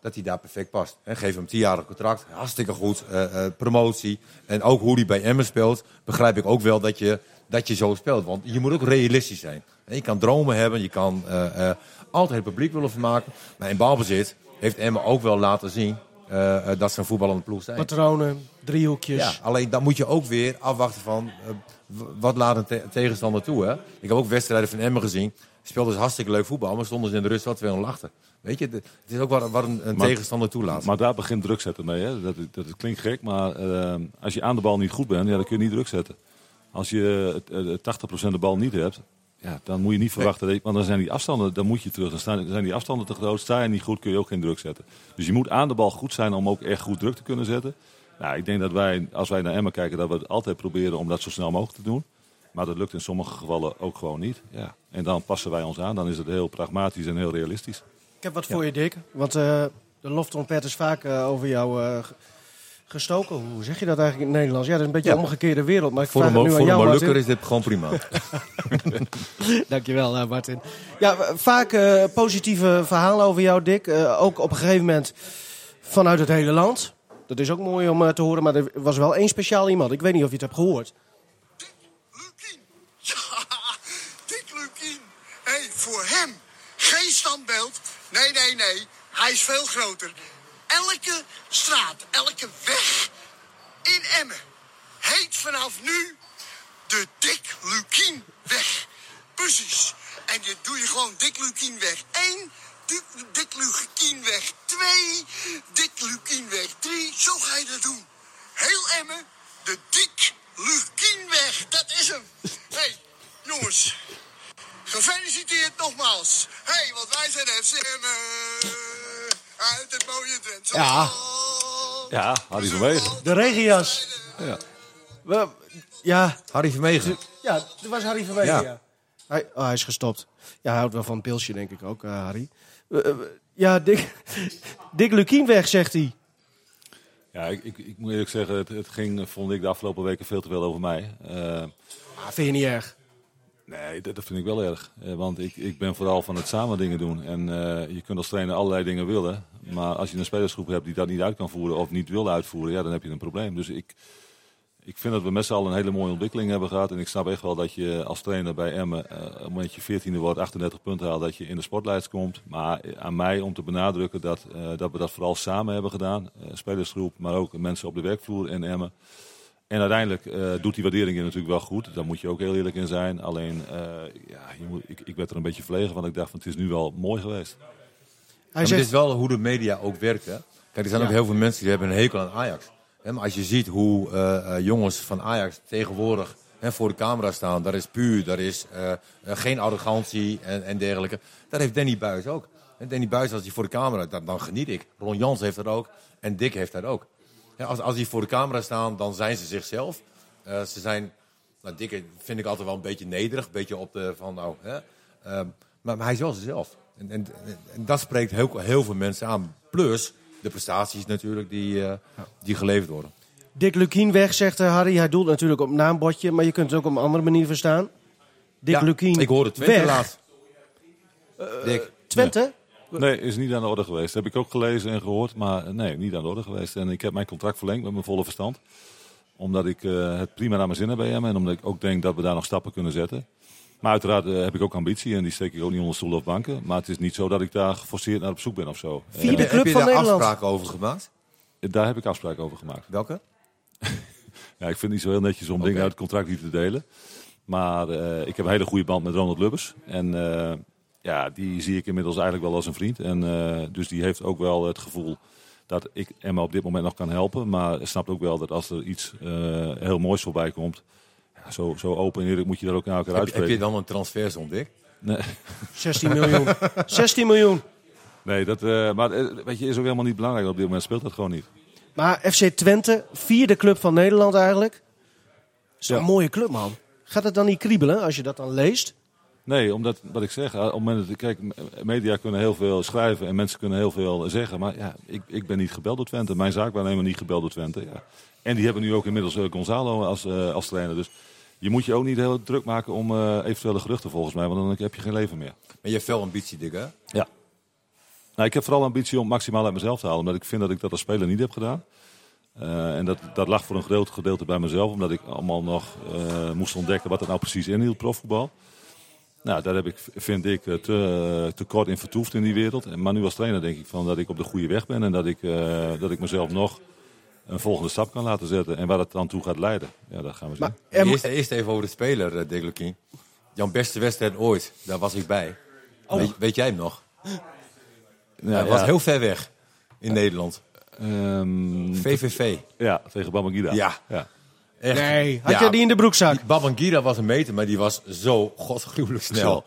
C: dat hij daar perfect past. Hè, geef hem tienjarig contract, hartstikke goed, eh, eh, promotie. En ook hoe hij bij Emmen speelt, begrijp ik ook wel dat je, dat je zo speelt. Want je moet ook realistisch zijn. Je kan dromen hebben, je kan eh, altijd het publiek willen vermaken. Maar in balbezit heeft Emmen ook wel laten zien eh, eh, dat ze een voetballende ploeg zijn.
B: Patronen, driehoekjes.
C: Ja, alleen dan moet je ook weer afwachten van eh, wat laat een te- tegenstander toe. Hè? Ik heb ook wedstrijden van Emmen gezien. Speelden ze hartstikke leuk voetbal, maar stonden ze in de rust wat twee lachten. Weet je, het is ook wat, wat een, een
D: Maar-
C: tegenstander toelaat.
D: Maar daar begint druk zetten mee. Hè? Dat, dat, klinkt gek, maar als je aan de bal niet goed bent, ja, dan kun je niet druk zetten. Als je het, het 80% de bal niet hebt, ja, dan moet je niet verwachten. Want dan zijn die afstanden, dan moet je terug. Dan staan, zijn die afstanden te groot. Sta je niet goed, kun je ook geen druk zetten. Dus je moet aan de bal goed zijn om ook echt goed druk te kunnen zetten. Nou, ik denk dat wij, als wij naar Emma kijken, dat we het altijd proberen om dat zo snel mogelijk te doen. Maar dat lukt in sommige gevallen ook gewoon niet. Ja. En dan passen wij ons aan. Dan is het heel pragmatisch en heel realistisch.
B: Ik heb wat voor je, Dick. Want eh, de loftrompet is vaak eh, over jou eh, gestoken. Hoe zeg je dat eigenlijk in het Nederlands? Ja, dat is een beetje
C: Ja.
B: een omgekeerde wereld. Maar ik
C: Voor
B: vraag
C: een,
B: het nu
C: voor
B: aan
C: een
B: jou,
C: Molukker
B: Martin.
C: is dit gewoon prima.
B: Dankjewel, eh, Martin. Ja, w- vaak eh, positieve verhalen over jou, Dick. Eh, ook op een gegeven moment vanuit het hele land. Dat is ook mooi om eh, te horen, maar er was wel één speciaal iemand. Ik weet niet of je het hebt gehoord.
E: Lukien. Ja, Dick Lukien. Hé, hey, voor hem geen standbeeld. Nee, nee, nee. Hij is veel groter. Elke straat, elke weg in Emmen heet vanaf nu de Dick Lukienweg. Precies. En je doe je gewoon Dick Lukienweg 1, Dick, Lukienweg 2, Dick Lukienweg 3. Zo ga je dat doen. Heel Emmen, de Dick Lukienweg. Dat is hem. Hé, hey, jongens. Gefeliciteerd nogmaals. Hé, hey, want wij zijn FC Emmen. Uit het mooie Drenthe.
B: Ja.
D: Ja, Harry van Wegen.
B: De regenjas.
D: Ja.
B: We- ja,
C: Harry Vermegen.
B: ja, dat was Harry van Wegen, ja.
C: Ja.
B: Hij, oh, hij is gestopt. Ja, hij houdt wel van een pilsje, denk ik ook, eh, Harry. Eh, eh, ja, Dick, Dick Lukienweg, zegt hij.
D: Ja, ik, ik, ik moet eerlijk zeggen, het, het ging, vond ik, de afgelopen weken veel te veel over mij. Eh,
B: Ah, vind je niet erg?
D: Nee, dat, vind ik wel erg. Eh, want ik, ik ben vooral van het samen dingen doen. En eh, je kunt als trainer allerlei dingen willen. Maar als je een spelersgroep hebt die dat niet uit kan voeren of niet wil uitvoeren, ja, dan heb je een probleem. Dus ik, ik vind dat we met z'n allen een hele mooie ontwikkeling hebben gehad. En ik snap echt wel dat je als trainer bij Emmen, eh, op het moment dat je 14e wordt, 38 punten haalt, dat je in de sportlijst komt. Maar aan mij om te benadrukken dat, dat we dat vooral samen hebben gedaan. Spelersgroep, maar ook mensen op de werkvloer in Emmen. En uiteindelijk eh, doet die waardering je natuurlijk wel goed. Daar moet je ook heel eerlijk in zijn. Alleen, eh, ja, je moet, ik, ik werd er een beetje verlegen van. Ik dacht van het is nu wel mooi geweest.
B: Hij
C: Maar het is wel hoe de media ook werkt. Hè? Kijk, er zijn ook heel veel mensen die hebben een hekel aan Ajax. Hè, maar als je ziet hoe eh, jongens van Ajax tegenwoordig hè, voor de camera staan, daar is puur, daar is geen arrogantie en, en dergelijke. Dat heeft Danny Buis ook. En Danny Buis, als hij voor de camera, dan, dan geniet ik. Ron Jans heeft dat ook en Dick heeft dat ook. Ja, als, als die voor de camera staan, dan zijn ze zichzelf. Eh, ze zijn, nou, Dick vind ik altijd wel een beetje nederig, een beetje op de van, nou, hè. Ehm, maar, maar hij is wel zichzelf. En, en, en dat spreekt heel, heel veel mensen aan. Plus de prestaties natuurlijk die, eh, die geleverd worden.
B: Dick Lukienweg, zegt eh, Harry. Hij doelt natuurlijk op naambordje, maar je kunt het ook op een andere manier verstaan. Dick
C: Ja,
B: Lukien
C: Ik hoorde Twente
B: weg.
C: laatst. Dick,
B: Twente?
D: Nee, is niet aan de orde geweest. heb ik ook gelezen en gehoord. Maar eh, nee, niet aan de orde geweest. En ik heb mijn contract verlengd met mijn volle verstand. Omdat ik eh, het prima naar mijn zin heb bij hem. En omdat ik ook denk dat we daar nog stappen kunnen zetten. Maar uiteraard eh, heb ik ook ambitie. En die steek ik ook niet onder stoelen of banken. Maar het is niet zo dat ik daar geforceerd naar op zoek ben of zo.
B: Vierde
C: heb
B: club
C: je
B: van
C: daar
B: Nederland.
C: afspraken over gemaakt?
D: daar heb ik afspraken over gemaakt.
C: Welke?
D: Ja, ik vind het niet zo heel netjes om dingen uit het contract niet te delen. Maar eh, ik heb een hele goede band met Ronald Lubbers. En eh, ja, die zie ik inmiddels eigenlijk wel als een vriend. En eh, dus die heeft ook wel het gevoel dat ik Emma op dit moment nog kan helpen. Maar snapt ook wel dat als er iets eh, heel moois voorbij komt... Ja, zo, zo open en eerlijk moet je daar ook naar elkaar
C: Heb, heb
D: uitspreken.
C: je dan een transfersom, Dick?
D: Nee,
B: 16 miljoen. 16 miljoen.
D: nee dat, eh, maar weet je, is ook helemaal niet belangrijk. Op dit moment speelt dat gewoon niet.
B: Maar FC Twente, vierde club van Nederland eigenlijk. Is
D: Ja.
B: een mooie club, man. Gaat het dan niet kriebelen als je dat dan leest?
D: Nee, omdat, wat ik zeg, op het moment dat, kijk, media kunnen heel veel schrijven en mensen kunnen heel veel zeggen. Maar ja, ik, ik ben niet gebeld door Twente. Mijn zaakwaarnemer niet gebeld door Twente. Ja. En die hebben nu ook inmiddels eh, Gonzalo als, eh, als trainer. Dus je moet je ook niet heel druk maken om eh, eventuele geruchten volgens mij. Want dan heb je geen leven meer.
C: Maar je hebt veel ambitie, Dick, hè?
D: Ja. Nou, ik heb vooral ambitie om maximaal uit mezelf te halen. Omdat ik vind dat ik dat als speler niet heb gedaan. Eh, en dat, dat lag voor een groot gedeelte bij mezelf. Omdat ik allemaal nog eh, moest ontdekken wat er nou precies inhield, profvoetbal. Nou, daar heb ik, vind ik, eh, te, te kort in vertoefd in die wereld. En- Maar nu als trainer denk ik van dat ik op de goede weg ben. En dat ik, eh, dat ik mezelf nog een volgende stap kan laten zetten. En waar het dan toe gaat leiden, ja, dat gaan we zien.
B: Maar er,
C: Eerst, eerst even over de speler, eh, Dick Lukien. Jouw beste wedstrijd ooit, daar was ik bij. Weet, weet jij hem nog?
D: Ja,
C: Hij was heel ver weg in Nederland.
D: ehm,
C: VVV.
D: ja, tegen Babangida.
C: Ja.
D: ja.
C: Echt.
B: nee, had
C: Ja,
B: je die in de broekzak?
C: Babangida was een meter, maar die was zo godsgruwelijk snel.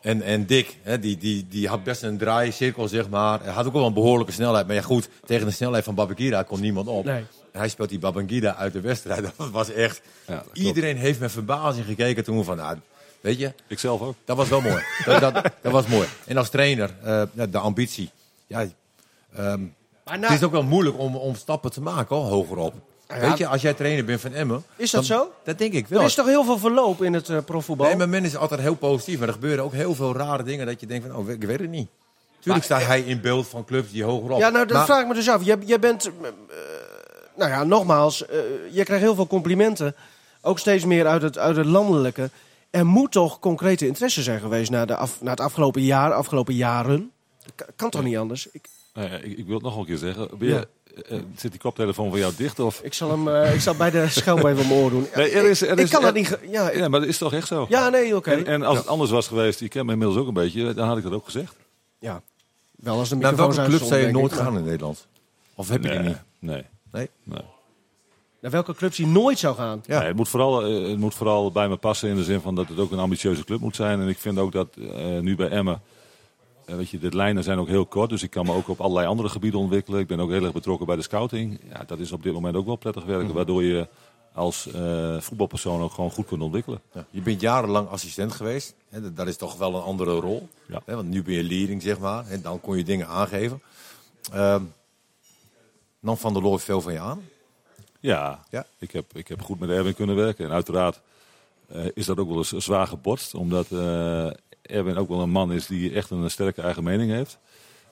C: En, en Dick, hè, die, die, die had best een draaicirkel, zeg maar. Hij had ook wel een behoorlijke snelheid. Maar ja, goed, tegen de snelheid van Babangida kon niemand op.
B: Nee.
C: Hij speelt die Babangida uit de wedstrijd. Dat was echt...
D: Ja, dat klopt.
C: Iedereen heeft met verbazing gekeken toen van... Nou, weet je,
D: Ik zelf ook.
C: dat was wel mooi. dat, dat, dat was mooi. En als trainer, eh, de ambitie. Ja, ehm,
B: Maar nou-
C: Het is ook wel moeilijk om, om stappen te maken, hoor, hogerop.
B: Ja.
C: Weet je, als jij trainer bent van Emmen...
B: Is dat
C: dan-
B: zo?
C: Dat denk ik wel.
B: Er is toch heel veel verloop in het eh, profvoetbal?
C: Nee, maar men is altijd heel positief. Maar er gebeuren ook heel veel rare dingen dat je denkt van, oh, ik weet het niet. Tuurlijk staat hij in beeld van clubs die hogerop.
B: Ja, nou, dat
C: Maar-
B: vraag ik me dus af. Jij, jij bent, eh, eh, nou ja, nogmaals, eh, je krijgt heel veel complimenten. Ook steeds meer uit het, uit het landelijke. Er moet toch concrete interesse zijn geweest na, de af, na het afgelopen jaar, afgelopen jaren? Dat kan, kan toch niet anders? Ik,
D: Nou ja, ik, ik wil het nog een keer zeggen. Ben je, eh, zit die koptelefoon van jou dicht? Of?
B: ik zal hem ik zal bij de schelm even mijn oor doen.
D: Nee, er is- er
B: ik
D: is-
B: kan
D: er-
B: dat niet... Ja, ik-
D: Ja, maar dat is toch echt zo?
B: ja nee, oké.
D: En, en als het anders was geweest, je kent me inmiddels ook een beetje, dan had ik dat ook gezegd.
B: Ja, wel als de
C: Naar
B: microfoons
C: welke club zou je nooit
B: ik,
C: gaan in Nederland? Of heb je die niet?
D: nee.
C: Nee?
B: Naar welke clubs hij nooit zou gaan?
C: Ja.
D: Nee, het, moet vooral, eh, het moet vooral bij me passen in de zin van dat het ook een ambitieuze club moet zijn. En ik vind ook dat eh, nu bij Emmen, eh, weet je, de lijnen zijn ook heel kort. Dus ik kan me ook op allerlei andere gebieden ontwikkelen. Ik ben ook heel erg betrokken bij de scouting. Ja, dat is op dit moment ook wel prettig werken. Waardoor je als eh, voetbalpersoon ook gewoon goed kunt ontwikkelen.
C: Ja. Je bent jarenlang assistent geweest. Hè, dat- is toch wel een andere rol.
D: Ja.
C: Hè, want nu ben je leading, zeg maar. En dan kon je dingen aangeven. Ehm nam Van der Looy veel van je aan?
D: Ja,
C: Ja.
D: Ik, heb, ik heb goed met Erwin kunnen werken. En uiteraard eh, is dat ook wel eens zwaar gebotst. Omdat Erwin ook wel een man is die echt een sterke eigen mening heeft.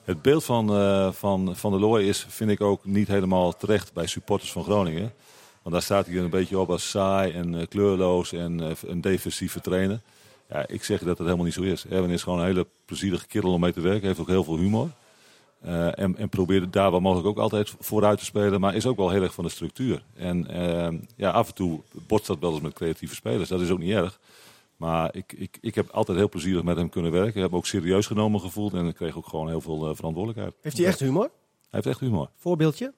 D: Het beeld van eh, Van, van der Looy is, vind ik ook niet helemaal terecht bij supporters van Groningen. Want daar staat hij een beetje op als saai en eh, kleurloos en eh, een defensieve trainer. Ja, ik zeg dat het helemaal niet zo is. Erwin is gewoon een hele plezierige kerel om mee te werken. heeft ook heel veel humor. En, en probeerde daar waar mogelijk ook altijd vooruit te spelen. Maar is ook wel heel erg van de structuur. En ja, af en toe botst dat wel eens met creatieve spelers. Dat is ook niet erg. Maar ik, ik, ik heb altijd heel plezierig met hem kunnen werken. Ik heb me ook serieus genomen gevoeld. En ik kreeg ook gewoon heel veel eh, verantwoordelijkheid.
B: Heeft hij echt humor?
D: Hij heeft echt humor.
B: Voorbeeldje?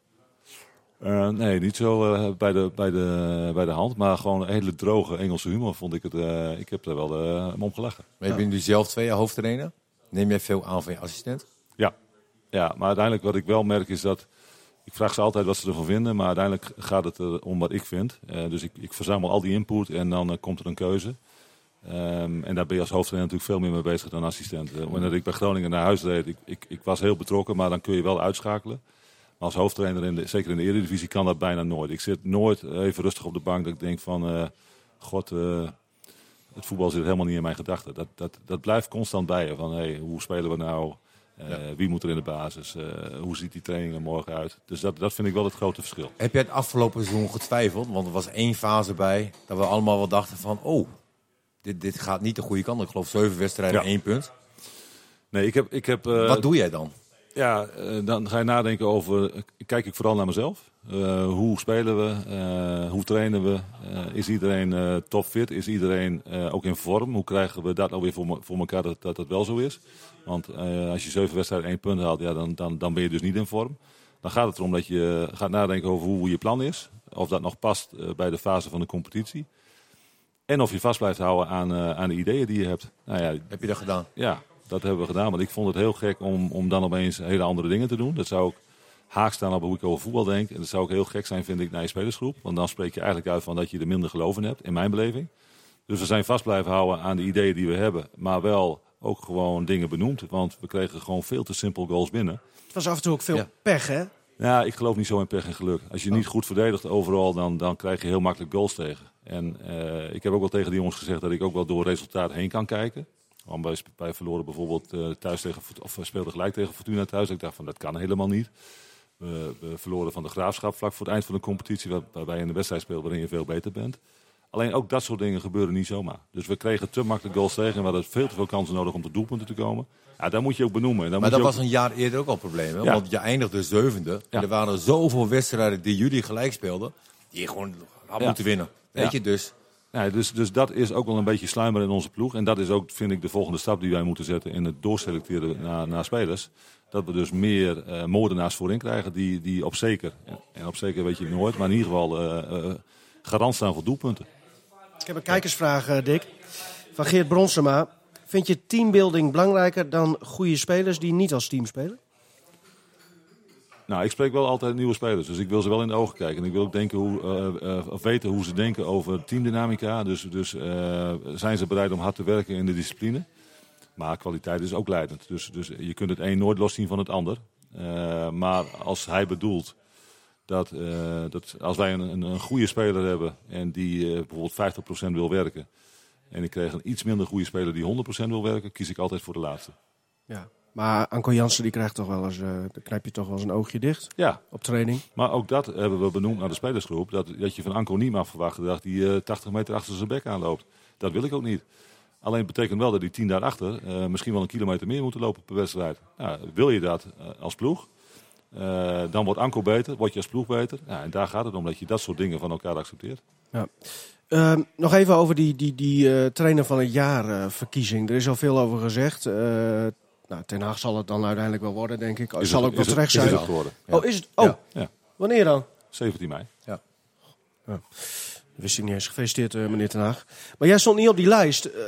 D: Eh, nee, niet zo eh, bij, de, bij, de, bij de hand. Maar gewoon een hele droge Engelse humor vond ik het. eh, ik heb er wel om gelachen.
C: Maar je bent nu zelf twee jaar hoofdtrainer. Neem jij veel aan van je assistent?
D: Ja. ja, maar uiteindelijk wat ik wel merk is dat... Ik vraag ze altijd wat ze ervan vinden, maar uiteindelijk gaat het er om wat ik vind. Eh, dus ik, ik verzamel al die input en dan komt er een keuze. Ehm, en daar ben je als hoofdtrainer natuurlijk veel meer mee bezig dan assistent. Uh, wanneer ik bij Groningen naar huis reed, ik, ik, ik was heel betrokken, maar dan kun je wel uitschakelen. Maar als hoofdtrainer, in de, zeker in de Eredivisie, kan dat bijna nooit. Ik zit nooit even rustig op de bank dat ik denk van... eh, God, eh, het voetbal zit helemaal niet in mijn gedachten. Dat, dat, dat blijft constant bij je. Van, hey, hoe spelen we nou? Eh, Wie moet er in de basis? Eh, hoe ziet die training er morgen uit? Dus dat, dat vind ik wel het grote verschil.
C: Heb jij het afgelopen seizoen getwijfeld? Want er was één fase bij dat we allemaal wel dachten van... Oh, dit, dit gaat niet de goede kant. Ik geloof zeven wedstrijden,
D: Ja.
C: één punt.
D: Nee, ik heb... Ik heb eh,
C: Wat doe jij dan?
D: Ja, eh, dan ga je nadenken over. eh, Kijk ik vooral naar mezelf. Hoe spelen we? Hoe trainen we? Is iedereen topfit? Is iedereen ook in vorm? Hoe krijgen we dat nou weer voor, voor elkaar dat, dat dat wel zo is? Want als je zeven wedstrijden één punt haalt, ja, dan, dan, dan ben je dus niet in vorm. Dan gaat het erom dat je gaat nadenken over hoe je plan is. Of dat nog past bij de fase van de competitie. En of je vast blijft houden aan, eh, aan de ideeën die je hebt. Nou ja,
C: Heb je dat gedaan?
D: ja, dat hebben we gedaan. Want ik vond het heel gek om, om dan opeens hele andere dingen te doen. Dat zou ook haak staan op hoe ik over voetbal denk. En dat zou ook heel gek zijn, vind ik, naar je spelersgroep. Want dan spreek je eigenlijk uit van dat je er minder geloof in hebt, in mijn beleving. Dus we zijn vast blijven houden aan de ideeën die we hebben. Maar wel ook gewoon dingen benoemd. Want we kregen gewoon veel te simpel goals binnen.
B: Het was af en toe ook veel
C: Ja.
B: pech, hè?
D: Ja, ik geloof niet zo in pech en geluk. Als je niet goed verdedigt overal, dan, dan krijg je heel makkelijk goals tegen. En eh, ik heb ook wel tegen die jongens gezegd dat ik ook wel door resultaat heen kan kijken. Want wij, wij verloren bijvoorbeeld eh, thuis tegen, of we speelden gelijk tegen Fortuna thuis. Ik dacht van dat kan helemaal niet. We, we verloren van de graafschap vlak voor het eind van de competitie, waar- waarbij je in de wedstrijd speelt waarin je veel beter bent. Alleen ook dat soort dingen gebeuren niet zomaar. Dus we kregen te makkelijk goals tegen en we hadden veel te veel kansen nodig om tot doelpunten te komen. Ja, daar moet je ook benoemen.
C: Maar
D: moet
C: dat
D: ook-
C: was een jaar eerder ook al een probleem. Hè?
D: Ja.
C: Want je eindigde zevende. En er waren zoveel wedstrijden die jullie gelijk speelden. Die je gewoon had
D: Ja.
C: moeten winnen. Weet
D: Ja.
C: je, dus...
D: Ja, dus, dus dat is ook wel een beetje sluimer in onze ploeg. En dat is ook, vind ik, de volgende stap die wij moeten zetten in het doorselecteren naar, naar spelers. Dat we dus meer eh, moordenaars voorin krijgen die, die op zeker, en op zeker weet je nooit, maar in ieder geval eh, eh, garant staan voor doelpunten.
B: Ik heb een kijkersvraag, Dick. Van Geert Bronsema. Vind je teambuilding belangrijker dan goede spelers die niet als team spelen?
D: Nou, ik spreek wel altijd nieuwe spelers, dus ik wil ze wel in de ogen kijken. En ik wil ook denken hoe, eh, eh, weten hoe ze denken over teamdynamica. Dus, dus eh, zijn ze bereid om hard te werken in de discipline. Maar kwaliteit is ook leidend. Dus, dus je kunt het een nooit loszien van het ander. Maar als hij bedoelt dat, dat als wij een, een, een goede speler hebben en die bijvoorbeeld 50% wil werken. En ik krijg een iets minder goede speler die 100% wil werken, kies ik altijd voor de laatste.
B: Ja. Maar Anko Jansen die krijgt toch wel eens, dan knijp je toch wel eens een oogje dicht
D: Ja,
B: op training.
D: maar ook dat hebben we benoemd naar de spelersgroep. Dat, dat je van Anko niet mag verwachten dat hij eh, 80 meter achter zijn bek aanloopt. Dat wil ik ook niet. Alleen betekent wel dat die 10 daarachter eh misschien wel een kilometer meer moeten lopen per wedstrijd. Nou, wil je dat als ploeg? Dan wordt Anko beter, word je als ploeg beter. Ja, en daar gaat het om, dat je dat soort dingen van elkaar accepteert.
B: Ehm, nog even over die, die, die trainer van het jaar verkiezing. Er is al veel over gezegd. Nou, Ten Haag zal het dan uiteindelijk wel worden, denk ik.
D: Is
B: zal
D: het-
B: ook wel terecht
D: is
B: zijn.
D: het geworden.
B: Oh, is het? Oh,
C: Ja.
D: Ja.
B: wanneer dan?
D: 17 mei.
B: Wist ik niet eens. Gefeliciteerd, eh, meneer Ten Haag. Maar jij stond niet op die lijst. Eh,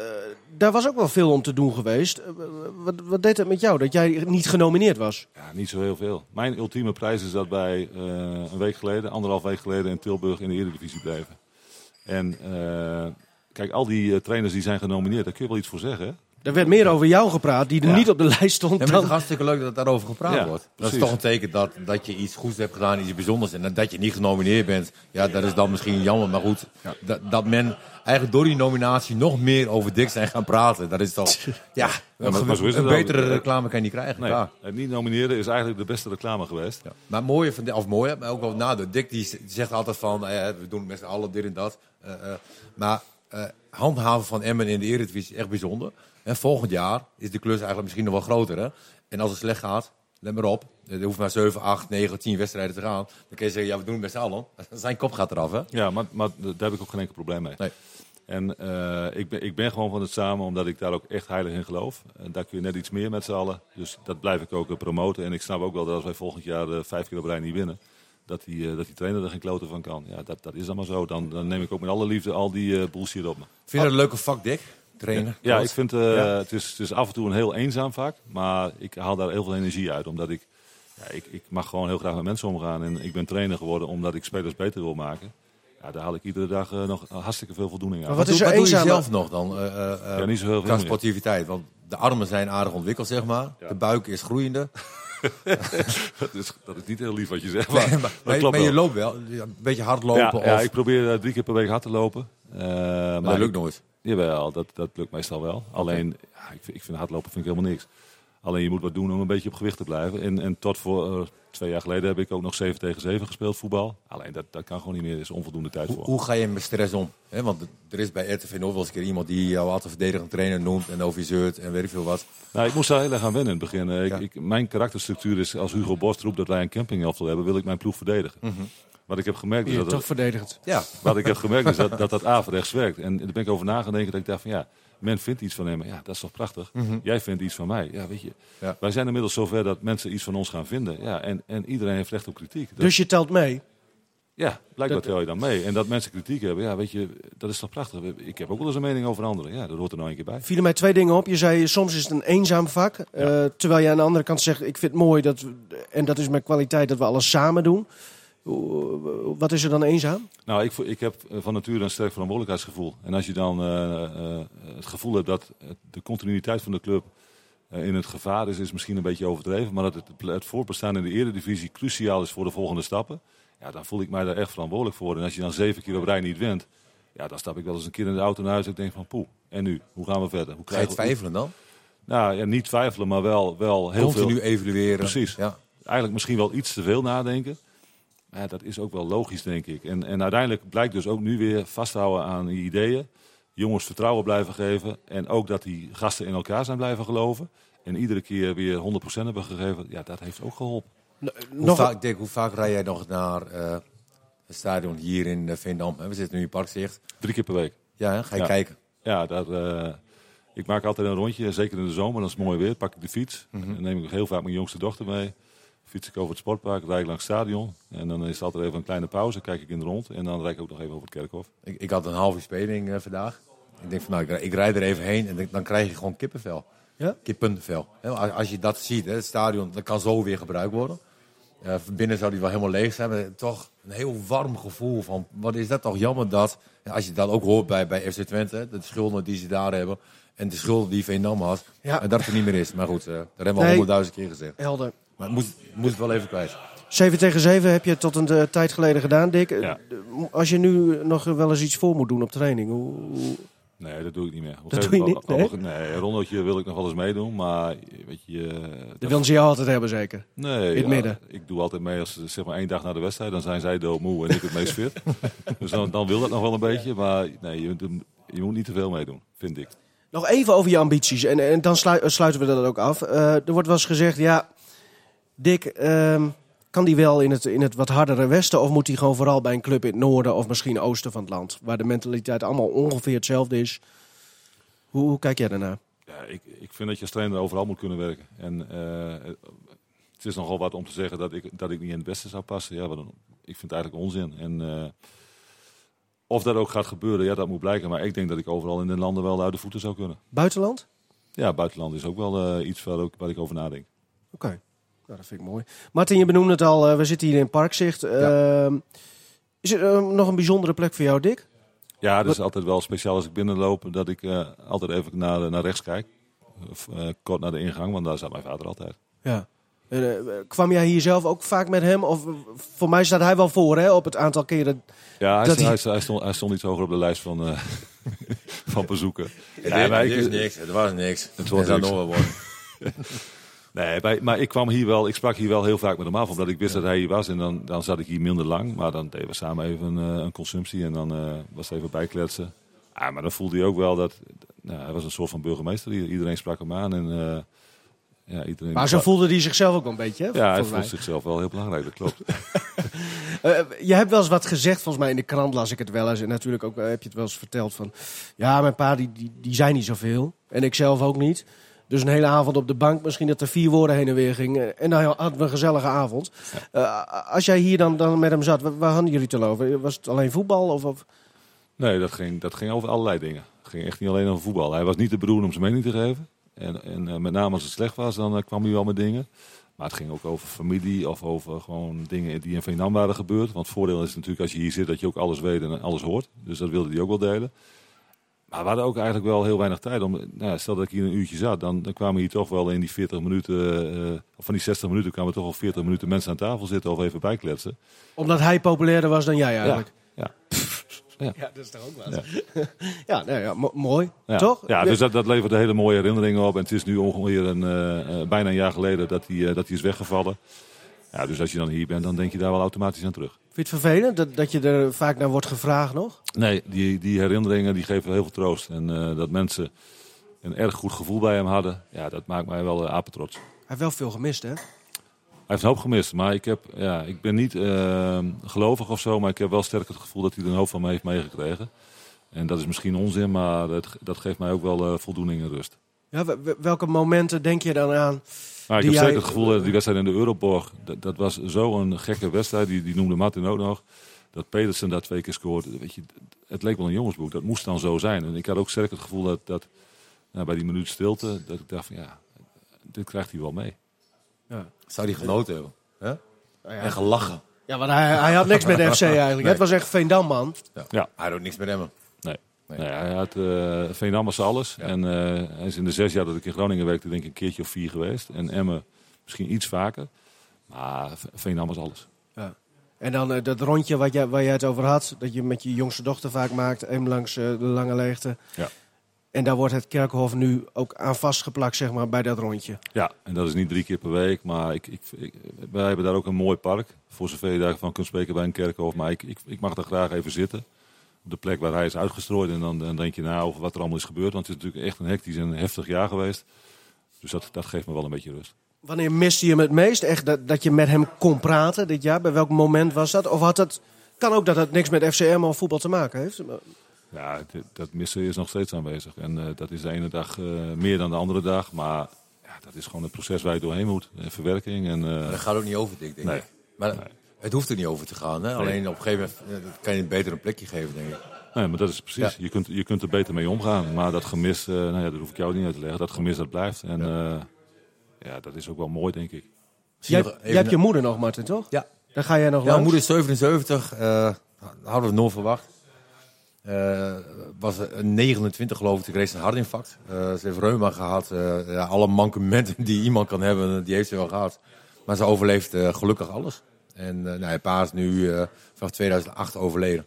B: daar was ook wel veel om te doen geweest. Eh, wat, wat deed het met jou dat jij niet genomineerd was?
D: Ja, niet zo heel veel. Mijn ultieme prijs is dat wij een week geleden, anderhalf week geleden in Tilburg in de Eredivisie bleven. En kijk, al die trainers die zijn genomineerd, daar kun je wel iets voor zeggen.
B: Er werd meer over jou gepraat, die er
D: Ja.
B: niet op de lijst stond.
C: Ja, maar het
B: dan...
C: is hartstikke leuk dat daarover gepraat
D: Ja,
C: wordt. Dat
D: precies.
C: is toch een teken dat, dat je iets goeds hebt gedaan, iets bijzonders. En dat je niet genomineerd bent, ja, dat is dan misschien jammer. Maar goed, dat, dat men eigenlijk door die nominatie nog meer over dik zijn gaan praten. Dat is toch, ja, een,
D: maar- maar zo is
C: een betere reclame kan je niet krijgen.
D: Nee,
C: klaar.
D: het niet nomineren is eigenlijk de beste reclame geweest.
C: Ja. Maar het mooie van, de- of mooie, maar ook wel nadeel. Dick die zegt altijd van, eh, we doen het met z'n allen dit en dat. Eh, eh, maar eh, handhaven van Emmen in de Eredivisie is echt bijzonder. En volgend jaar is de klus eigenlijk misschien nog wel groter. Hè? En als het slecht gaat, let maar op. Er hoeft maar 7, 8, 9, 10 wedstrijden te gaan. Dan kun je zeggen, ja, we doen het met z'n allen. Zijn kop gaat eraf, hè?
D: Ja, maar, maar daar heb ik ook geen enkel probleem mee.
C: Nee.
D: En eh, ik, ben, ik ben gewoon van het samen, omdat ik daar ook echt heilig in geloof. En daar kun je net iets meer met z'n allen. Dus dat blijf ik ook eh, promoten. En ik snap ook wel dat als wij volgend jaar eh, vijf keer op rij niet winnen, dat die, eh, dat die trainer er geen kloten van kan. Ja, dat, dat is dan maar zo. Dan, dan neem ik ook met alle liefde al die eh, bullshit op me.
C: Vind je dat een leuke vak, Dick? Trainer?
D: Ja, ik vind eh,
C: Ja.
D: het, is, het is af en toe een heel eenzaam vak, maar ik haal daar heel veel energie uit. Omdat ik, ja, ik, ik mag gewoon heel graag met mensen omgaan. En ik ben trainer geworden omdat ik spelers beter wil maken. Ja, daar haal ik iedere dag eh, nog hartstikke veel voldoening
B: Maar
D: uit.
B: wat
C: Wat,
B: is
C: doe, wat doe je
B: eenzaam?
C: zelf nog dan? eh, eh, eh,
D: Ja, niet zo heel veel
C: sportiviteit. Want de armen zijn aardig ontwikkeld, zeg maar. De buik is groeiende.
D: dat, is, dat is niet heel lief wat je zegt, maar,
C: maar, je loopt wel. Een beetje hard lopen.
D: Ja,
C: of,
D: ja, ik probeer drie keer per week hard te lopen. Eh,
C: maar
D: maar
C: dat lukt nooit.
D: Jawel, dat, dat lukt meestal wel. Alleen, ja, ik, vind, ik vind hardlopen vind ik helemaal niks. Alleen je moet wat doen om een beetje op gewicht te blijven. En, en tot voor eh, twee jaar geleden heb ik ook nog 7 tegen 7 gespeeld voetbal. Alleen dat, dat kan gewoon niet meer, er is onvoldoende tijd
C: Hoe,
D: voor.
C: hoe ga je met stress om? Want er is bij RTV nog wel eens een keer iemand die jou altijd verdedigend trainer noemt en zeurt en weet ik veel wat.
D: Nou, ik moest daar heel erg aan wennen in het begin. Eh, Ik,
C: Ja.
D: ik, mijn karakterstructuur is, als Hugo Borst roept dat wij een campingelftal hebben, wil ik mijn ploeg verdedigen. Wat ik heb gemerkt is dat,
B: toch verdedigd.
C: Ja,
D: wat ik heb gemerkt is dat dat, dat averechts werkt. En daar ben ik over nagedacht dat ik dacht van ja, men vindt iets van hem. Ja, dat is toch prachtig. Jij vindt iets van mij. Ja, weet je.
C: Ja.
D: Wij zijn inmiddels zover dat mensen iets van ons gaan vinden. Ja, en, en iedereen heeft recht op kritiek. Dat-
B: Dus je telt mee.
D: ja, blijkbaar tel je dan mee. En dat mensen kritiek hebben, ja, weet je, dat is toch prachtig. Ik heb ook wel eens een mening over anderen. Ja, dat hoort er nou een keer bij.
B: vielen mij twee dingen op. Je zei, soms is het een eenzaam vak. eh, terwijl je aan de andere kant zegt, ik vind het mooi, dat en dat is mijn kwaliteit, dat we alles samen doen. Wat is er dan eenzaam?
D: Nou, ik, ik heb eh, van nature een sterk verantwoordelijkheidsgevoel. En als je dan eh, eh, het gevoel hebt dat de continuïteit van de club in het gevaar is, is misschien een beetje overdreven. Maar dat het, het voortbestaan in de eredivisie cruciaal is voor de volgende stappen. Ja, dan voel ik mij daar echt verantwoordelijk voor. En als je dan zeven keer op rij niet wint, ja, dan stap ik wel eens een keer in de auto naar huis en ik denk van poeh, en nu? Hoe gaan we verder? Hoe
C: ga je twijfelen dan?
D: Nou, ja, niet twijfelen, maar wel, wel heel
C: Continu
D: veel...
C: evalueren.
D: Precies.
C: Ja.
D: eigenlijk misschien wel iets te veel nadenken. Maar ja, dat is ook wel logisch, denk ik. En, en uiteindelijk blijkt dus ook nu weer vasthouden aan die ideeën. Jongens vertrouwen blijven geven. En ook dat die gasten in elkaar zijn blijven geloven. En iedere keer weer 100% hebben gegeven. Ja, dat heeft ook geholpen.
C: Hoe,
B: Nog,
C: vaak, Dick, hoe vaak rij jij nog naar eh, het stadion hier in uh, Veendam? Hè, We zitten nu in Parkzicht.
D: Drie keer per week.
C: Ja, hè? ga je
D: Ja.
C: kijken.
D: Ja, daar, eh, ik maak altijd een rondje. Zeker in de zomer, als het mooi weer. Pak ik de fiets. Dan neem ik heel vaak mijn jongste dochter mee. Fiets ik over het sportpark, rijd ik langs het stadion. En dan is het altijd even een kleine pauze. Kijk ik in de rond. En dan rijd ik ook nog even over het kerkhof.
C: Ik, ik had een half uur speling eh, vandaag. Ik denk van nou, ik, rij- ik rijd er even heen en dan krijg je gewoon kippenvel.
B: Ja?
C: Kippenvel. Hè, Als, als je dat ziet, hè, het stadion, dat kan zo weer gebruikt worden. Eh, van binnen zou die wel helemaal leeg zijn, maar toch een heel warm gevoel van, wat is dat toch jammer dat, als je dat ook hoort bij, bij FC Twente, de schulden die ze daar hebben en de schulden die Veendam had,
B: Ja.
C: en dat het er niet meer is. Maar goed, eh, dat hebben we al honderdduizend keer gezegd.
B: helder.
C: Maar het moest, moest het wel even kwijt.
B: 7 tegen 7 heb je tot een eh, tijd geleden gedaan, Dick.
D: Ja.
B: Eh, Als je nu nog wel eens iets voor moet doen op training, hoe,
D: Nee, dat doe ik niet meer. Op
B: Dat doe je niet,
D: Nee, een rondeltje wil ik nog wel eens meedoen, maar weet je... eh,
B: dat willen ze jou altijd hebben, zeker.
D: Nee,
B: in het
D: ja,
B: midden.
D: ik doe altijd mee als zeg maar één dag na de wedstrijd. Dan zijn zij doodmoe en ik het meest fit. dus dan, dan wil dat nog wel een beetje. Maar nee, je, je moet niet te veel meedoen, vind ik.
B: Nog even over je ambities en, en dan slui- sluiten we dat ook af. Eh, er wordt wel eens gezegd, ja, Dick, ehm, kan die wel in het, in het wat hardere westen of moet hij gewoon vooral bij een club in het noorden of misschien oosten van het land, waar de mentaliteit allemaal ongeveer hetzelfde is? Hoe, hoe kijk jij daarnaar?
D: Ja, ik, ik vind dat je als trainer overal moet kunnen werken. En eh, het is nogal wat om te zeggen dat ik, dat ik niet in het beste zou passen. Ja, wat ik vind het eigenlijk onzin. En eh, of dat ook gaat gebeuren, ja, dat moet blijken. Maar ik denk dat ik overal in de landen wel uit de voeten zou kunnen.
B: Buitenland?
D: Ja, buitenland is ook wel eh, iets waar, ook, waar ik over nadenk.
B: Oké, nou, dat vind ik mooi. Martin, je benoemde het al, eh, we zitten hier in Parkzicht. Ehm, Is er eh, nog een bijzondere plek voor jou, Dick?
D: Ja, het is altijd wel speciaal als ik binnenloop dat ik eh, altijd even naar, naar rechts kijk. Of, eh, kort naar de ingang, want daar zat mijn vader altijd.
B: Ja. Eh, kwam jij hier zelf ook vaak met hem? Of voor mij staat hij wel voor hè, op het aantal keren.
D: Ja, hij,
B: Dat
D: hij, stond, hij stond iets hoger op de lijst van, eh, van bezoeken.
C: Ja,
D: maar ik-
C: is niks. Het was niks. Het
D: wordt
C: zou
D: niks. Nee, maar ik kwam hier wel, ik sprak hier wel heel vaak met hem af, omdat ik wist dat hij hier was. En dan, dan zat ik hier minder lang, maar dan deden we samen even een, eh, een consumptie en dan eh, was het even bijkletsen. Ah, maar dan voelde hij ook wel dat, nou, hij was een soort van burgemeester. Iedereen sprak hem aan en eh, ja, iedereen...
B: Maar zo voelde hij zichzelf ook wel een beetje. Hè,
D: Ja, hij
B: mij.
D: zichzelf wel heel belangrijk, dat klopt.
B: Je hebt wel eens wat gezegd, volgens mij in de krant las ik het wel eens. En natuurlijk ook heb je het wel eens verteld van... Ja, mijn pa die, die, die zei niet zoveel. En ik zelf ook niet. Dus een hele avond op de bank, misschien dat er vier woorden heen en weer gingen. En dan hadden we een gezellige avond. Eh, als jij hier dan, dan met hem zat, waar, hadden jullie het al over? Was het alleen voetbal? Of, of...
D: Nee, dat ging, dat ging over allerlei dingen. Het ging echt niet alleen over voetbal. Hij was niet de bedoeling om zijn mening te geven. En, en eh, met name als het slecht was, dan eh, kwam hij wel met dingen. Maar het ging ook over familie of over gewoon dingen die in Veendam waren gebeurd. Want het voordeel is natuurlijk als je hier zit dat je ook alles weet en alles hoort. Dus dat wilde hij ook wel delen. Maar we hadden ook eigenlijk wel heel weinig tijd. Om, nou, stel dat ik hier een uurtje zat, dan, dan kwamen hier toch wel in die 40 minuten, eh, of van die 60 minuten kwamen toch al 40 minuten mensen aan tafel zitten of even bijkletsen.
B: Omdat hij populairder was dan jij eigenlijk.
D: Ja.
B: Ja, dat is toch ook wat. Ja, nou ja, mo- mooi.
D: Ja.
B: Toch?
D: Ja, dus dat, dat levert hele mooie herinneringen op. En het is nu ongeveer een, eh, eh, bijna een jaar geleden dat hij, eh, dat hij is weggevallen. Ja, dus als je dan hier bent, dan denk je daar wel automatisch aan terug.
B: Vind je het vervelend dat, dat je er vaak naar wordt gevraagd nog?
D: Nee, die, die herinneringen die geven heel veel troost. En eh, dat mensen een erg goed gevoel bij hem hadden, ja, dat maakt mij wel uh, apetrots.
B: Hij heeft wel veel gemist, hè?
D: Hij heeft een hoop gemist, maar ik, heb, ja, ik ben niet eh, gelovig of zo, maar ik heb wel sterk het gevoel dat hij er een hoop van me heeft meegekregen. En dat is misschien onzin, maar dat, dat geeft mij ook wel voldoening en rust.
B: Ja, wel- wel- welke momenten denk je dan aan?
D: Maar ik
B: Die
D: heb zeker het gevoel dat die wedstrijd in de Euroborg, dat, dat was zo'n gekke wedstrijd. Die, die noemde Martin ook nog. Dat Pedersen daar twee keer scoorde. Weet je, het leek wel een jongensboek. Dat moest dan zo zijn. En ik had ook sterk het gevoel dat, dat nou, bij die minuut stilte, dat ik dacht van ja, dit krijgt hij wel mee.
C: Zou die genoten hebben. Hè?
B: Nou ja.
C: En gelachen.
B: Ja, want hij, hij had niks met de FC eigenlijk.
C: Nee.
B: Het was echt Veendam, man.
D: Ja.
C: Hij doet niks met hem.
D: Nee.
C: Nee.
D: Nee, hij had uh, Veendam was alles.
C: Ja.
D: En eh, hij is in de zes jaar dat ik in Groningen werkte, denk ik een keertje of vier geweest. En Emmen misschien iets vaker. Maar V- Veendam was alles.
B: Ja. En dan eh, dat rondje wat jij, waar jij het over had, dat je met je jongste dochter vaak maakt, hem langs eh, de lange leegte.
D: Ja.
B: En daar wordt het kerkhof nu ook aan vastgeplakt, zeg maar, bij dat rondje.
D: Ja, en dat is niet drie keer per week, maar ik, ik, ik- wij hebben daar ook een mooi park. Voor zover je daarvan kunt spreken bij een kerkhof. Maar ik, ik, ik mag daar graag even zitten. Op de plek waar hij is uitgestrooid. En dan, dan denk je na over wat er allemaal is gebeurd. Want het is natuurlijk echt een hectisch en heftig jaar geweest. Dus dat, dat geeft me wel een beetje rust.
B: Wanneer miste je hem het meest? Echt dat, dat je met hem kon praten dit jaar? Bij welk moment was dat? Of had het... Kan ook dat het niks met FCM of voetbal te maken heeft.
D: Ja, dit- dat missen is nog steeds aanwezig. En eh, dat is de ene dag eh, meer dan de andere dag. Maar ja, dat is gewoon het proces waar je doorheen moet. En verwerking. En, eh,
C: dat gaat ook niet over, denk
D: Nee.
C: ik. Maar
D: Nee.
C: Het hoeft er niet over te gaan. Hè? Alleen op een gegeven moment eh, kan je het beter een plekje geven, denk ik.
D: Nee, maar dat is precies.
C: Ja.
D: Je, kunt, je kunt er beter mee omgaan. Maar dat gemis, eh, nou ja, dat hoef ik jou niet uit te leggen. Dat gemis dat blijft. En ja. ja, dat is ook wel mooi, denk ik.
B: Jij, jij hebt je moeder nog, Martin, toch?
C: Ja.
B: Daar ga jij nog
C: Ja,
B: langs?
C: mijn moeder is 77. eh hadden we nooit verwacht. Eh was een 29 geloof ik, toen kreeg ze een hartinfarct. Eh, ze heeft reuma gehad. Eh, ja, alle mankementen die iemand kan hebben, die heeft ze wel gehad. Maar ze overleeft eh, gelukkig alles. En eh nou, pa is nu eh, vanaf 2008 overleden.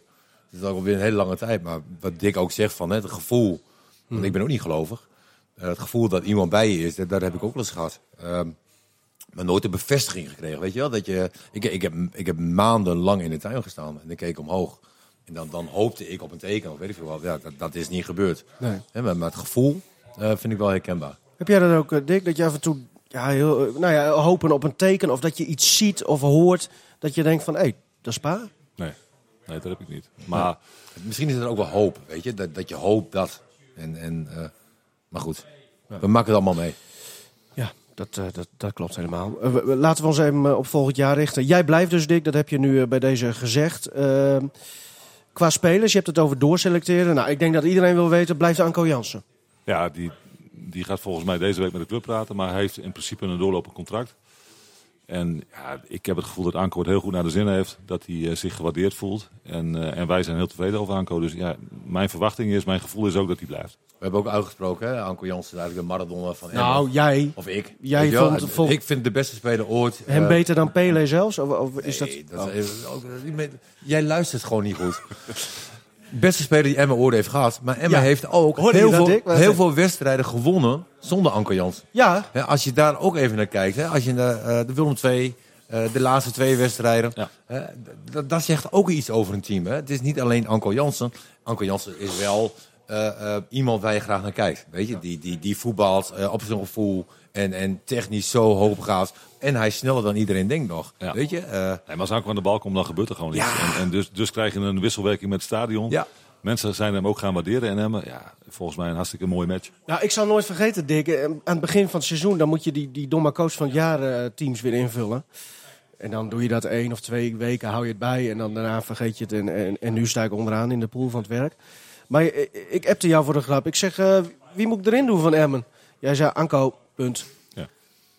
C: Dus dat is ook alweer een hele lange tijd. Maar wat Dick ook zegt van hè, het gevoel, want ik ben ook niet gelovig. Eh, het gevoel dat iemand bij je is, dat, dat heb ik ook wel eens gehad. Ehm, maar nooit de bevestiging gekregen, weet je wel? Dat je, ik, ik, heb, ik heb maandenlang in de tuin gestaan en ik keek omhoog. En dan, dan hoopte ik op een teken, of weet ik veel wat. Ja, dat, dat is niet gebeurd.
B: Nee.
C: Maar, maar het gevoel vind ik wel herkenbaar.
B: Heb jij dat ook, Dick, dat je af en toe ja, heel, nou ja, hopen op een teken of dat je iets ziet of hoort dat je denkt van, hé, hey, dat is pa?
D: Nee. nee, dat heb ik niet. Maar
C: Misschien is het ook wel hoop, weet je? Dat, dat je hoopt dat. En, en, eh, maar goed, we maken het allemaal mee.
B: Ja, dat, eh, dat, dat klopt helemaal. Eh, laten we ons even op volgend jaar richten. Jij blijft dus, Dick, dat heb je nu bij deze gezegd. Eh, qua spelers, je hebt het over doorselecteren. Nou, ik denk dat iedereen wil weten, blijft Anko Jansen?
D: ja, die, die gaat volgens mij deze week met de club praten. Maar hij heeft in principe een doorlopend contract. En ja, ik heb het gevoel dat Anko het heel goed naar de zin heeft. Dat hij eh, zich gewaardeerd voelt. En, eh, en wij zijn heel tevreden over Anko. Dus ja, mijn verwachting is, mijn gevoel is ook dat hij blijft.
C: We hebben ook uitgesproken, hè? Anko Jansen is eigenlijk de Maradona van.
B: Nou, jij,
C: Of ik.
B: Jij vond-
C: Ik vind de beste speler ooit.
B: hem
C: eh,
B: beter dan Pele zelfs? Of, of is dat...
C: nee, dat is ook- jij luistert gewoon niet goed. Beste speler die Emma ooit heeft gehad. Maar Emma
B: Ja.
C: heeft ook
B: Hoorde
C: heel, veel,
B: Dick?
C: Heel veel wedstrijden gewonnen zonder Anko Jans.
B: Ja,
C: Hè, als je daar ook even naar kijkt. Hè, als je naar eh, de Willem II, eh, de laatste twee wedstrijden.
D: Ja.
C: dat zegt ook iets over een team. Hè. Het is niet alleen Anko Jansen. Anko Jansen is wel eh, eh, iemand waar je graag naar kijkt. Weet je? Die, die, die voetbalt eh, op zijn gevoel. En, en technisch zo hoogbegaafd. En hij is sneller dan iedereen denkt nog.
D: Ja.
C: Weet je? Eh,
D: Nee, maar als Anko aan de bal komt, dan gebeurt er gewoon iets.
C: Ja.
D: En, en dus, dus krijg je een wisselwerking met het stadion.
C: ja.
D: Mensen zijn hem ook gaan waarderen. En hem, ja, volgens mij een hartstikke mooie match.
B: Nou, ik zal nooit vergeten, Dick. Aan het begin van het seizoen dan moet je die, die domme coach van het jaar teams weer invullen. En dan doe je dat één of twee weken, hou je het bij. En dan daarna vergeet je het. En, en, en nu sta ik onderaan in de pool van het werk. Maar eh, ik appte jou voor de grap. Ik zeg, eh, wie moet ik erin doen van Emmen? Jij zei Anko, punt.
D: Ja.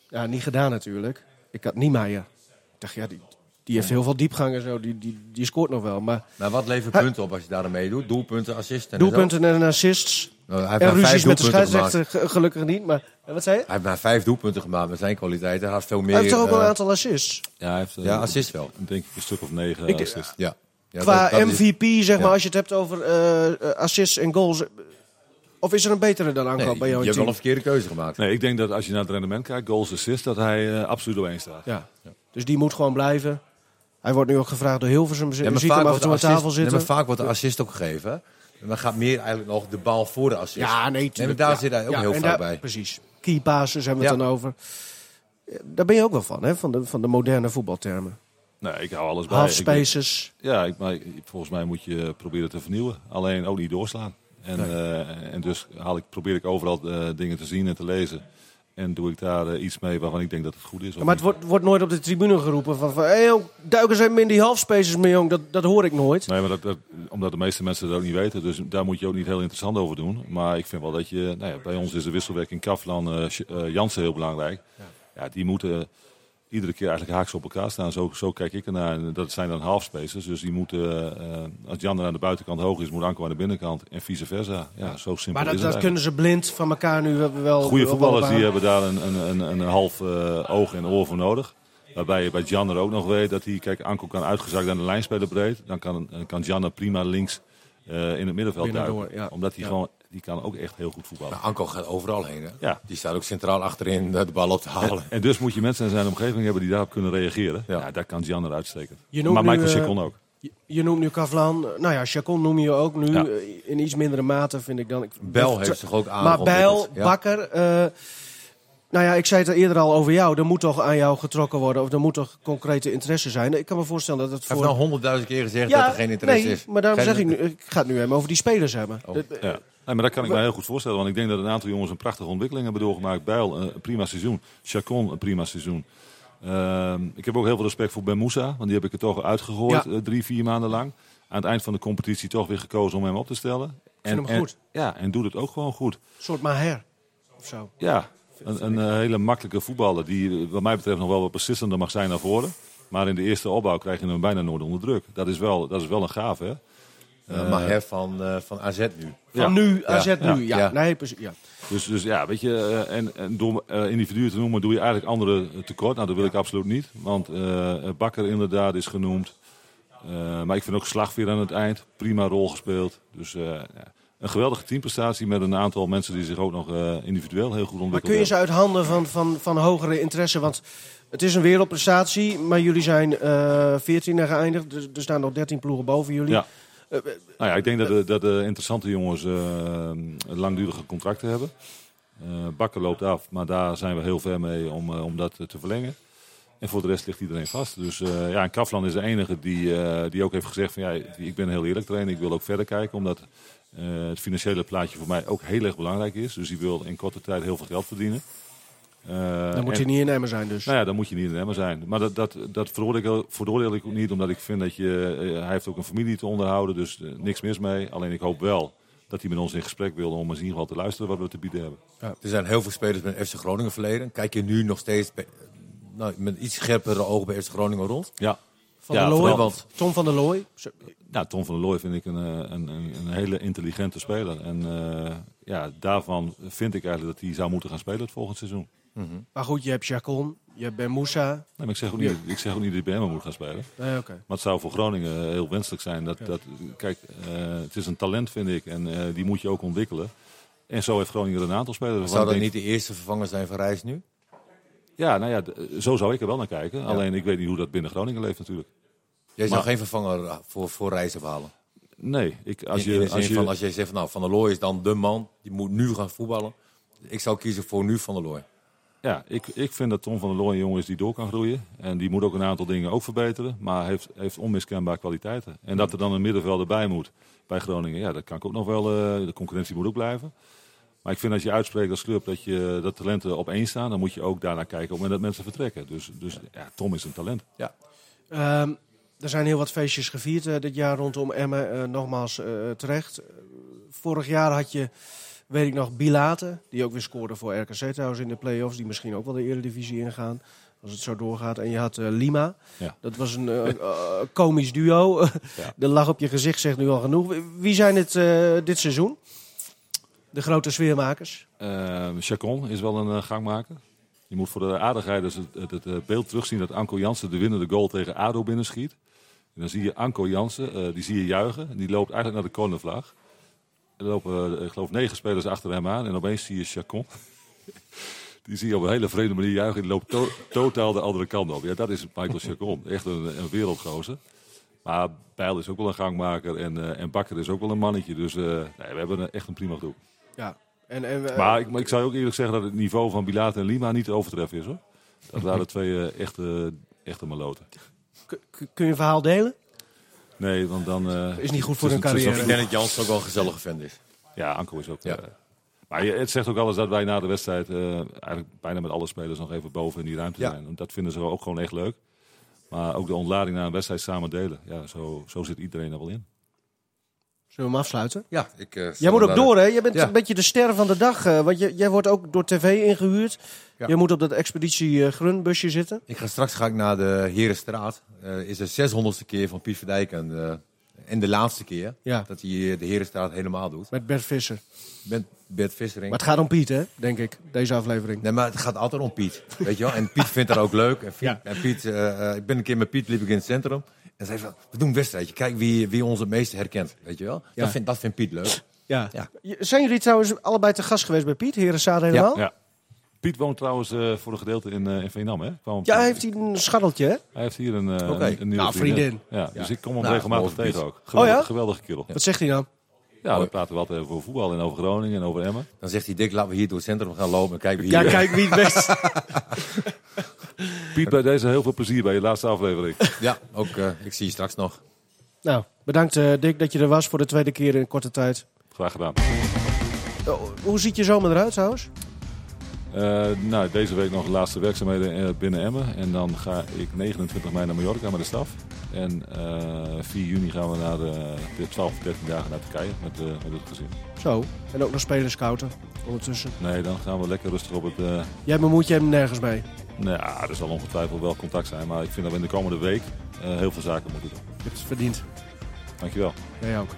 B: Ja, niet gedaan natuurlijk. Ik had Niemeyer. Ik dacht, ja, die, die heeft heel veel diepgang en zo. Die, die, die scoort nog wel. Maar
C: Maar wat levert
B: Hij-
C: punten op als je daar aan meedoet? Doelpunten, assists en
B: doelpunten en assists.
C: Nou, hij heeft
B: En ruzies met de
C: doelpunten gemaakt.
B: scheidsrechter ge- gelukkig niet. Maar eh, wat zei je?
C: Hij heeft maar vijf doelpunten gemaakt met zijn kwaliteiten. Hij had veel meer.
B: Hij heeft toch ook wel
C: eh,
B: een aantal assists.
D: Ja, hij heeft, eh,
C: Ja, assist wel.
D: Denk ik een stuk of negen
B: Ik-
D: assists.
C: Ja. Ja,
B: Qua
C: dat- dat is-
B: MVP, zeg maar,
C: ja.
B: als je het hebt over eh, eh, assists en goals. Of is er een betere dan Anko
C: Nee,
B: bij jou
C: je hebt wel een verkeerde keuze gemaakt.
D: Nee, ik denk dat als je naar het rendement kijkt, goals, assists, dat hij eh, absoluut doorheen staat.
B: Ja. Dus die moet gewoon blijven. Hij wordt nu ook gevraagd door Hilversum.
C: Ja, maar
B: ziet hem af en
C: wordt
B: toe aan
C: de assist-
B: tafel
C: nee,
B: zitten.
C: maar vaak wordt de assist ook gegeven. hè. Maar gaat meer eigenlijk nog de bal voor de assist.
B: Ja, nee, tuurlijk.
C: daar
B: Ja.
C: zit hij ook
B: Ja,
C: heel
B: en
C: vaak
B: daar-
C: bij.
B: Precies. Key passes hebben we het
C: Ja.
B: dan over. Ja, Daar ben je ook wel van, hè? Van de, van de moderne voetbaltermen.
D: Nee, ik hou alles bij.
B: Half
D: Ik-
B: spaces.
D: Ja, ik, maar volgens mij moet je proberen te vernieuwen. Alleen ook niet doorslaan. En, eh, en dus haal ik, probeer ik overal eh, dingen te zien en te lezen. En doe ik daar eh, iets mee waarvan ik denk dat het goed is.
B: Ja, maar het wordt, wordt nooit op de tribune geroepen van... van hey, duiken zijn in die half spaces, mijn jong. Dat, dat hoor ik nooit.
D: Nee, maar dat, dat, omdat de meeste mensen dat ook niet weten. Dus daar moet je ook niet heel interessant over doen. Maar ik vind wel dat je... Nou ja, bij ons is de wisselwerking Kaflan, Jansen heel belangrijk. Ja. die moeten iedere keer eigenlijk haaks op elkaar staan. Zo, zo kijk ik ernaar. En dat zijn dan half spaces. Dus die moeten... eh, als Jan er aan de buitenkant hoog is, moet Anko aan de binnenkant. En vice versa. Ja, zo simpel
B: Maar dat,
D: is het
B: dat kunnen ze blind van elkaar nu wel... wel
D: Goede voetballers die hebben daar een, een, een, een half eh, oog en oor voor nodig. Waarbij je bij Jan er ook nog weet dat hij, kijk, Anko kan uitgezakt aan de lijn spelen breed. Dan kan, eh, kan Jan er prima links eh, in het middenveld
B: Binnendoor,
D: duiken.
B: ja.
D: Omdat hij
B: Ja.
D: gewoon, die kan ook echt heel goed voetballen.
C: Nou, Anko gaat overal heen. Hè?
D: Ja.
C: Die staat ook centraal achterin de bal op te halen.
D: En dus moet je mensen in zijn omgeving hebben die daarop kunnen reageren.
C: Ja.
D: Ja, daar kan Jan er uitsteken.
B: Je noemt
D: Maar Michael
B: eh,
D: Chacon ook.
B: Je, je noemt nu Kavlan. Nou ja, Chacon noem je ook nu.
D: Ja.
B: eh, In iets mindere mate vind ik dan. Ik,
C: Bel heeft zich ook aan.
B: Maar Bijl, Bakker. eh, nou ja, ik zei het er eerder al over jou. Er moet toch aan jou getrokken worden. Of er moet toch concrete interesse zijn. Ik kan me voorstellen dat het voor...
C: heeft nou honderdduizend keer gezegd dat er geen interesse
B: nee,
C: is.
B: maar daarom
C: Geen-
B: zeg ik nu. Ik ga het nu even over die spelers hebben.
C: Oh.
D: Ja. Nee, maar dat kan ik me heel goed voorstellen. Want ik denk dat een aantal jongens een prachtige ontwikkeling hebben doorgemaakt. Bijl, eh, een prima seizoen. Chacon, een prima seizoen. Ehm, ik heb ook heel veel respect voor Ben Moussa. Want die heb ik er toch uitgegooid
B: Ja.
D: eh, drie, vier maanden lang. Aan het eind van de competitie toch weer gekozen om hem op te stellen.
B: vind hem goed.
D: ja, en doet het ook gewoon goed.
B: Een soort Maher. Of zo.
D: Ja, een, een eh, hele makkelijke voetballer. Die wat mij betreft nog wel wat beslissender mag zijn naar voren. Maar in de eerste opbouw krijg je hem bijna nooit onder druk. Dat is wel, dat is wel een gaaf, hè?
C: Uh, Maher van, uh, van AZ nu.
B: Van nu, AZ
C: Ja.
B: nu. Ja,
C: Ja.
B: nee, precies. Ja.
D: Dus, dus ja, weet je, eh, en, en door eh, individuen te noemen doe je eigenlijk anderen eh, tekort. Nou, dat wil ik absoluut niet. Want eh, Bakker inderdaad is genoemd. Eh, maar ik vind ook Slagveer aan het eind. Prima rol gespeeld. Dus eh, ja, een geweldige teamprestatie met een aantal mensen die zich ook nog eh, individueel heel goed
B: Maar
D: ontwikkeld
B: kun je ze uit handen van, van, van hogere interesse? Want het is een wereldprestatie, maar jullie zijn eh 14e geëindigd. Er, er staan nog 13 ploegen boven jullie.
D: Ja.
B: Eh, eh,
D: Nou ja, ik denk dat de, dat de interessante jongens eh, langdurige contracten hebben. Eh, Bakker loopt af, maar daar zijn we heel ver mee om, eh, om dat eh, te verlengen. En voor de rest ligt iedereen vast. Dus eh, ja, en Kaflan is de enige die, eh, die ook heeft gezegd van ja, ik ben heel eerlijk trainer. Ik wil ook verder kijken, omdat eh, het financiële plaatje voor mij ook heel erg belangrijk is. Dus die wil in korte tijd heel veel geld verdienen. Eh,
B: dan moet
D: en-
B: je niet in Emmen zijn dus.
D: nou ja, dan moet je niet in Emmen zijn. Maar dat, dat, dat veroordeel, ik, veroordeel ik ook niet, omdat ik vind dat je... eh, hij heeft ook een familie te onderhouden, dus eh, niks mis mee. Alleen ik hoop wel dat hij met ons in gesprek wil om eens in ieder geval te luisteren wat we te bieden hebben.
C: Er zijn heel veel spelers met FC Groningen verleden. Kijk je nu nog steeds bij- nou, met iets scherpere ogen bij FC Groningen rond?
D: Ja.
B: Van
D: ja,
B: der Looy,
D: vooral-
C: want-
B: Tom van der Looy.
D: Nou, Tom van der Looy vind ik een, een, een, een hele intelligente speler. En eh, ja, daarvan vind ik eigenlijk dat hij zou moeten gaan spelen het volgend seizoen.
B: Maar goed, je hebt Chacon, je hebt Ben Moussa.
D: Nee, maar ik zeg ook niet, ik zeg ook niet dat hij bij Emmen moet gaan spelen.
B: Nee, oké.
D: Maar het zou voor Groningen heel wenselijk zijn. Dat, dat, kijk, eh, het is een talent, vind ik. En eh, die moet je ook ontwikkelen. En zo heeft Groningen er een aantal spelers.
C: Zou dat
D: denk-
C: niet de eerste vervanger zijn van Reis nu?
D: Ja, nou ja, zo zou ik er wel naar kijken. Alleen ik weet niet hoe dat binnen Groningen leeft natuurlijk.
C: Jij zou
D: Maar-
C: geen vervanger voor, voor Reis ophalen.
D: Nee, ik, als
C: in, in
D: je... Als je
C: van als jij zegt van nou, Van der Looy is dan de man, die moet nu gaan voetballen. Ik zou kiezen voor nu Van der Looy.
D: Ja, ik, ik vind dat Tom van der Looy een jongen is die door kan groeien. En die moet ook een aantal dingen ook verbeteren. Maar heeft, heeft onmiskenbaar kwaliteiten. En dat er dan een middenvelder bij moet bij Groningen. Ja, dat kan ik ook nog wel. eh, de concurrentie moet ook blijven. Maar ik vind als je uitspreekt als club dat, je, dat talenten op één staan. Dan moet je ook daarnaar kijken op het moment dat mensen vertrekken. Dus, dus ja, Tom is een talent.
B: Ehm, er zijn heel wat feestjes gevierd eh, dit jaar rondom Emmen. Eh, nogmaals eh, terecht. Vorig jaar had je, weet ik nog, Bilate. Die ook weer scoorde voor RKC trouwens in de play-offs. Die misschien ook wel de eredivisie ingaan. Als het zo doorgaat. En je had eh, Lima.
D: Ja.
B: Dat was een eh, eh, komisch duo.
D: Ja.
B: De lach op je gezicht zegt nu al genoeg. Wie zijn het dit seizoen? De grote sfeermakers.
D: Chacon is wel een gangmaker. Je moet voor de aardigheid dus het, het, het, beeld terugzien dat Anko Jansen de winnende goal tegen ADO binnenschiet. En dan zie je Anko Jansen, die zie je juichen. En die loopt eigenlijk naar de cornervlag. Er lopen, eh, ik geloof, negen spelers achter hem aan. En opeens zie je Chacon. Die zie je op een hele vreemde manier juichen. Die loopt to- totaal de andere kant op. Ja, dat is Michael Chacon. Echt een, een wereldgozer. Maar Bijl is ook wel een gangmaker. En, eh, en Bakker is ook wel een mannetje. Dus eh, nee, we hebben een- echt een prima groep.
B: Ja. En, en,
D: Maar ik, ik zou ook eerlijk zeggen dat het niveau van Bilater en Lima niet te overtreffen is hoor. Dat waren twee eh, echte, echte maloten.
B: kun je een verhaal delen?
D: Nee, want dan... eh,
B: Is niet goed voor hun
D: is- het is
B: carrière.
C: Ik denk dat Jans ook wel een gezellige vent is.
D: Ja, Anko is ook...
C: Ja.
D: eh, maar het zegt ook alles dat wij na de wedstrijd eh, eigenlijk bijna met alle spelers nog even boven in die ruimte
C: Ja.
D: zijn. En dat vinden ze ook gewoon echt leuk. Maar ook de ontlading na een wedstrijd samen delen. Ja, zo, zo zit iedereen er wel in.
B: Zullen we hem afsluiten?
C: Ja, ik, eh,
B: Jij moet ook door, hè? Jij bent
C: Ja.
B: een beetje de ster van de dag. eh, want je, jij wordt ook door tv ingehuurd.
C: Ja.
B: Je moet op dat expeditie eh, Grunbusje zitten.
C: Ik ga straks ga ik naar de Herenstraat. Is de 600ste keer van Piet Verdijk. En, en de laatste keer
B: Ja.
C: dat hij de Herenstraat helemaal doet.
B: Met Bert Visser.
C: Met Bert Vissering.
B: Maar het gaat om Piet, hè? Denk ik, deze aflevering.
C: Nee, maar het gaat altijd om Piet. Weet je wel? En Piet vindt dat ook leuk. En, Piet, en Piet, ik ben een keer met Piet liep ik in het centrum. En zei van, we doen een wedstrijdje. Kijk wie, wie ons het meeste herkent. Weet je wel?
B: Ja.
C: Dat, vindt, dat vindt Piet leuk.
B: Ja.
C: Ja.
B: Zijn jullie trouwens allebei te gast geweest bij Piet? Herenzaad helemaal? Ja,
D: Ja. Piet woont trouwens eh, voor een gedeelte in, eh in Veendam, hè? Kwam op-
B: heeft hij een scharreltje, hè?
D: Hij heeft hier een, eh,
C: Oké.
D: een, een nieuwe
B: Nou, vriendin.
D: Ja, dus ik kom hem
C: Nou,
D: regelmatig tegen
C: Piet.
D: ook. Geweldig,
B: Oh ja?
D: geweldige kerel.
B: Wat zegt hij nou?
D: Ja, we praten wel altijd over voetbal en over Groningen en over Emmen.
C: Dan zegt hij, Dick, laten we hier door het centrum gaan lopen. En kijken wie
B: Ja,
C: hier...
B: kijk wie het best.
D: Piet, bij deze heel veel plezier bij je laatste aflevering.
C: Ja, ook, eh, ik zie je straks nog.
B: nou, bedankt eh, Dick dat je er was voor de tweede keer in korte tijd.
D: Graag gedaan.
B: Oh, hoe ziet je zomer eruit trouwens?
D: Eh, nou, deze week nog de laatste werkzaamheden eh, binnen Emmen. En dan ga ik 29 mei naar Mallorca met de staf. En eh 4 juni gaan we naar de, de 12 of 13 dagen naar Turkije met, met het gezin.
B: Zo. En ook nog spelers scouten ondertussen.
D: Nee, dan gaan we lekker rustig op het...
B: Jij bemoeit je hem nergens mee.
D: nou ja, er zal ongetwijfeld wel contact zijn. Maar ik vind dat we in de komende week heel veel zaken moeten doen.
B: Je hebt het verdiend.
D: Dankjewel.
B: Jij ook.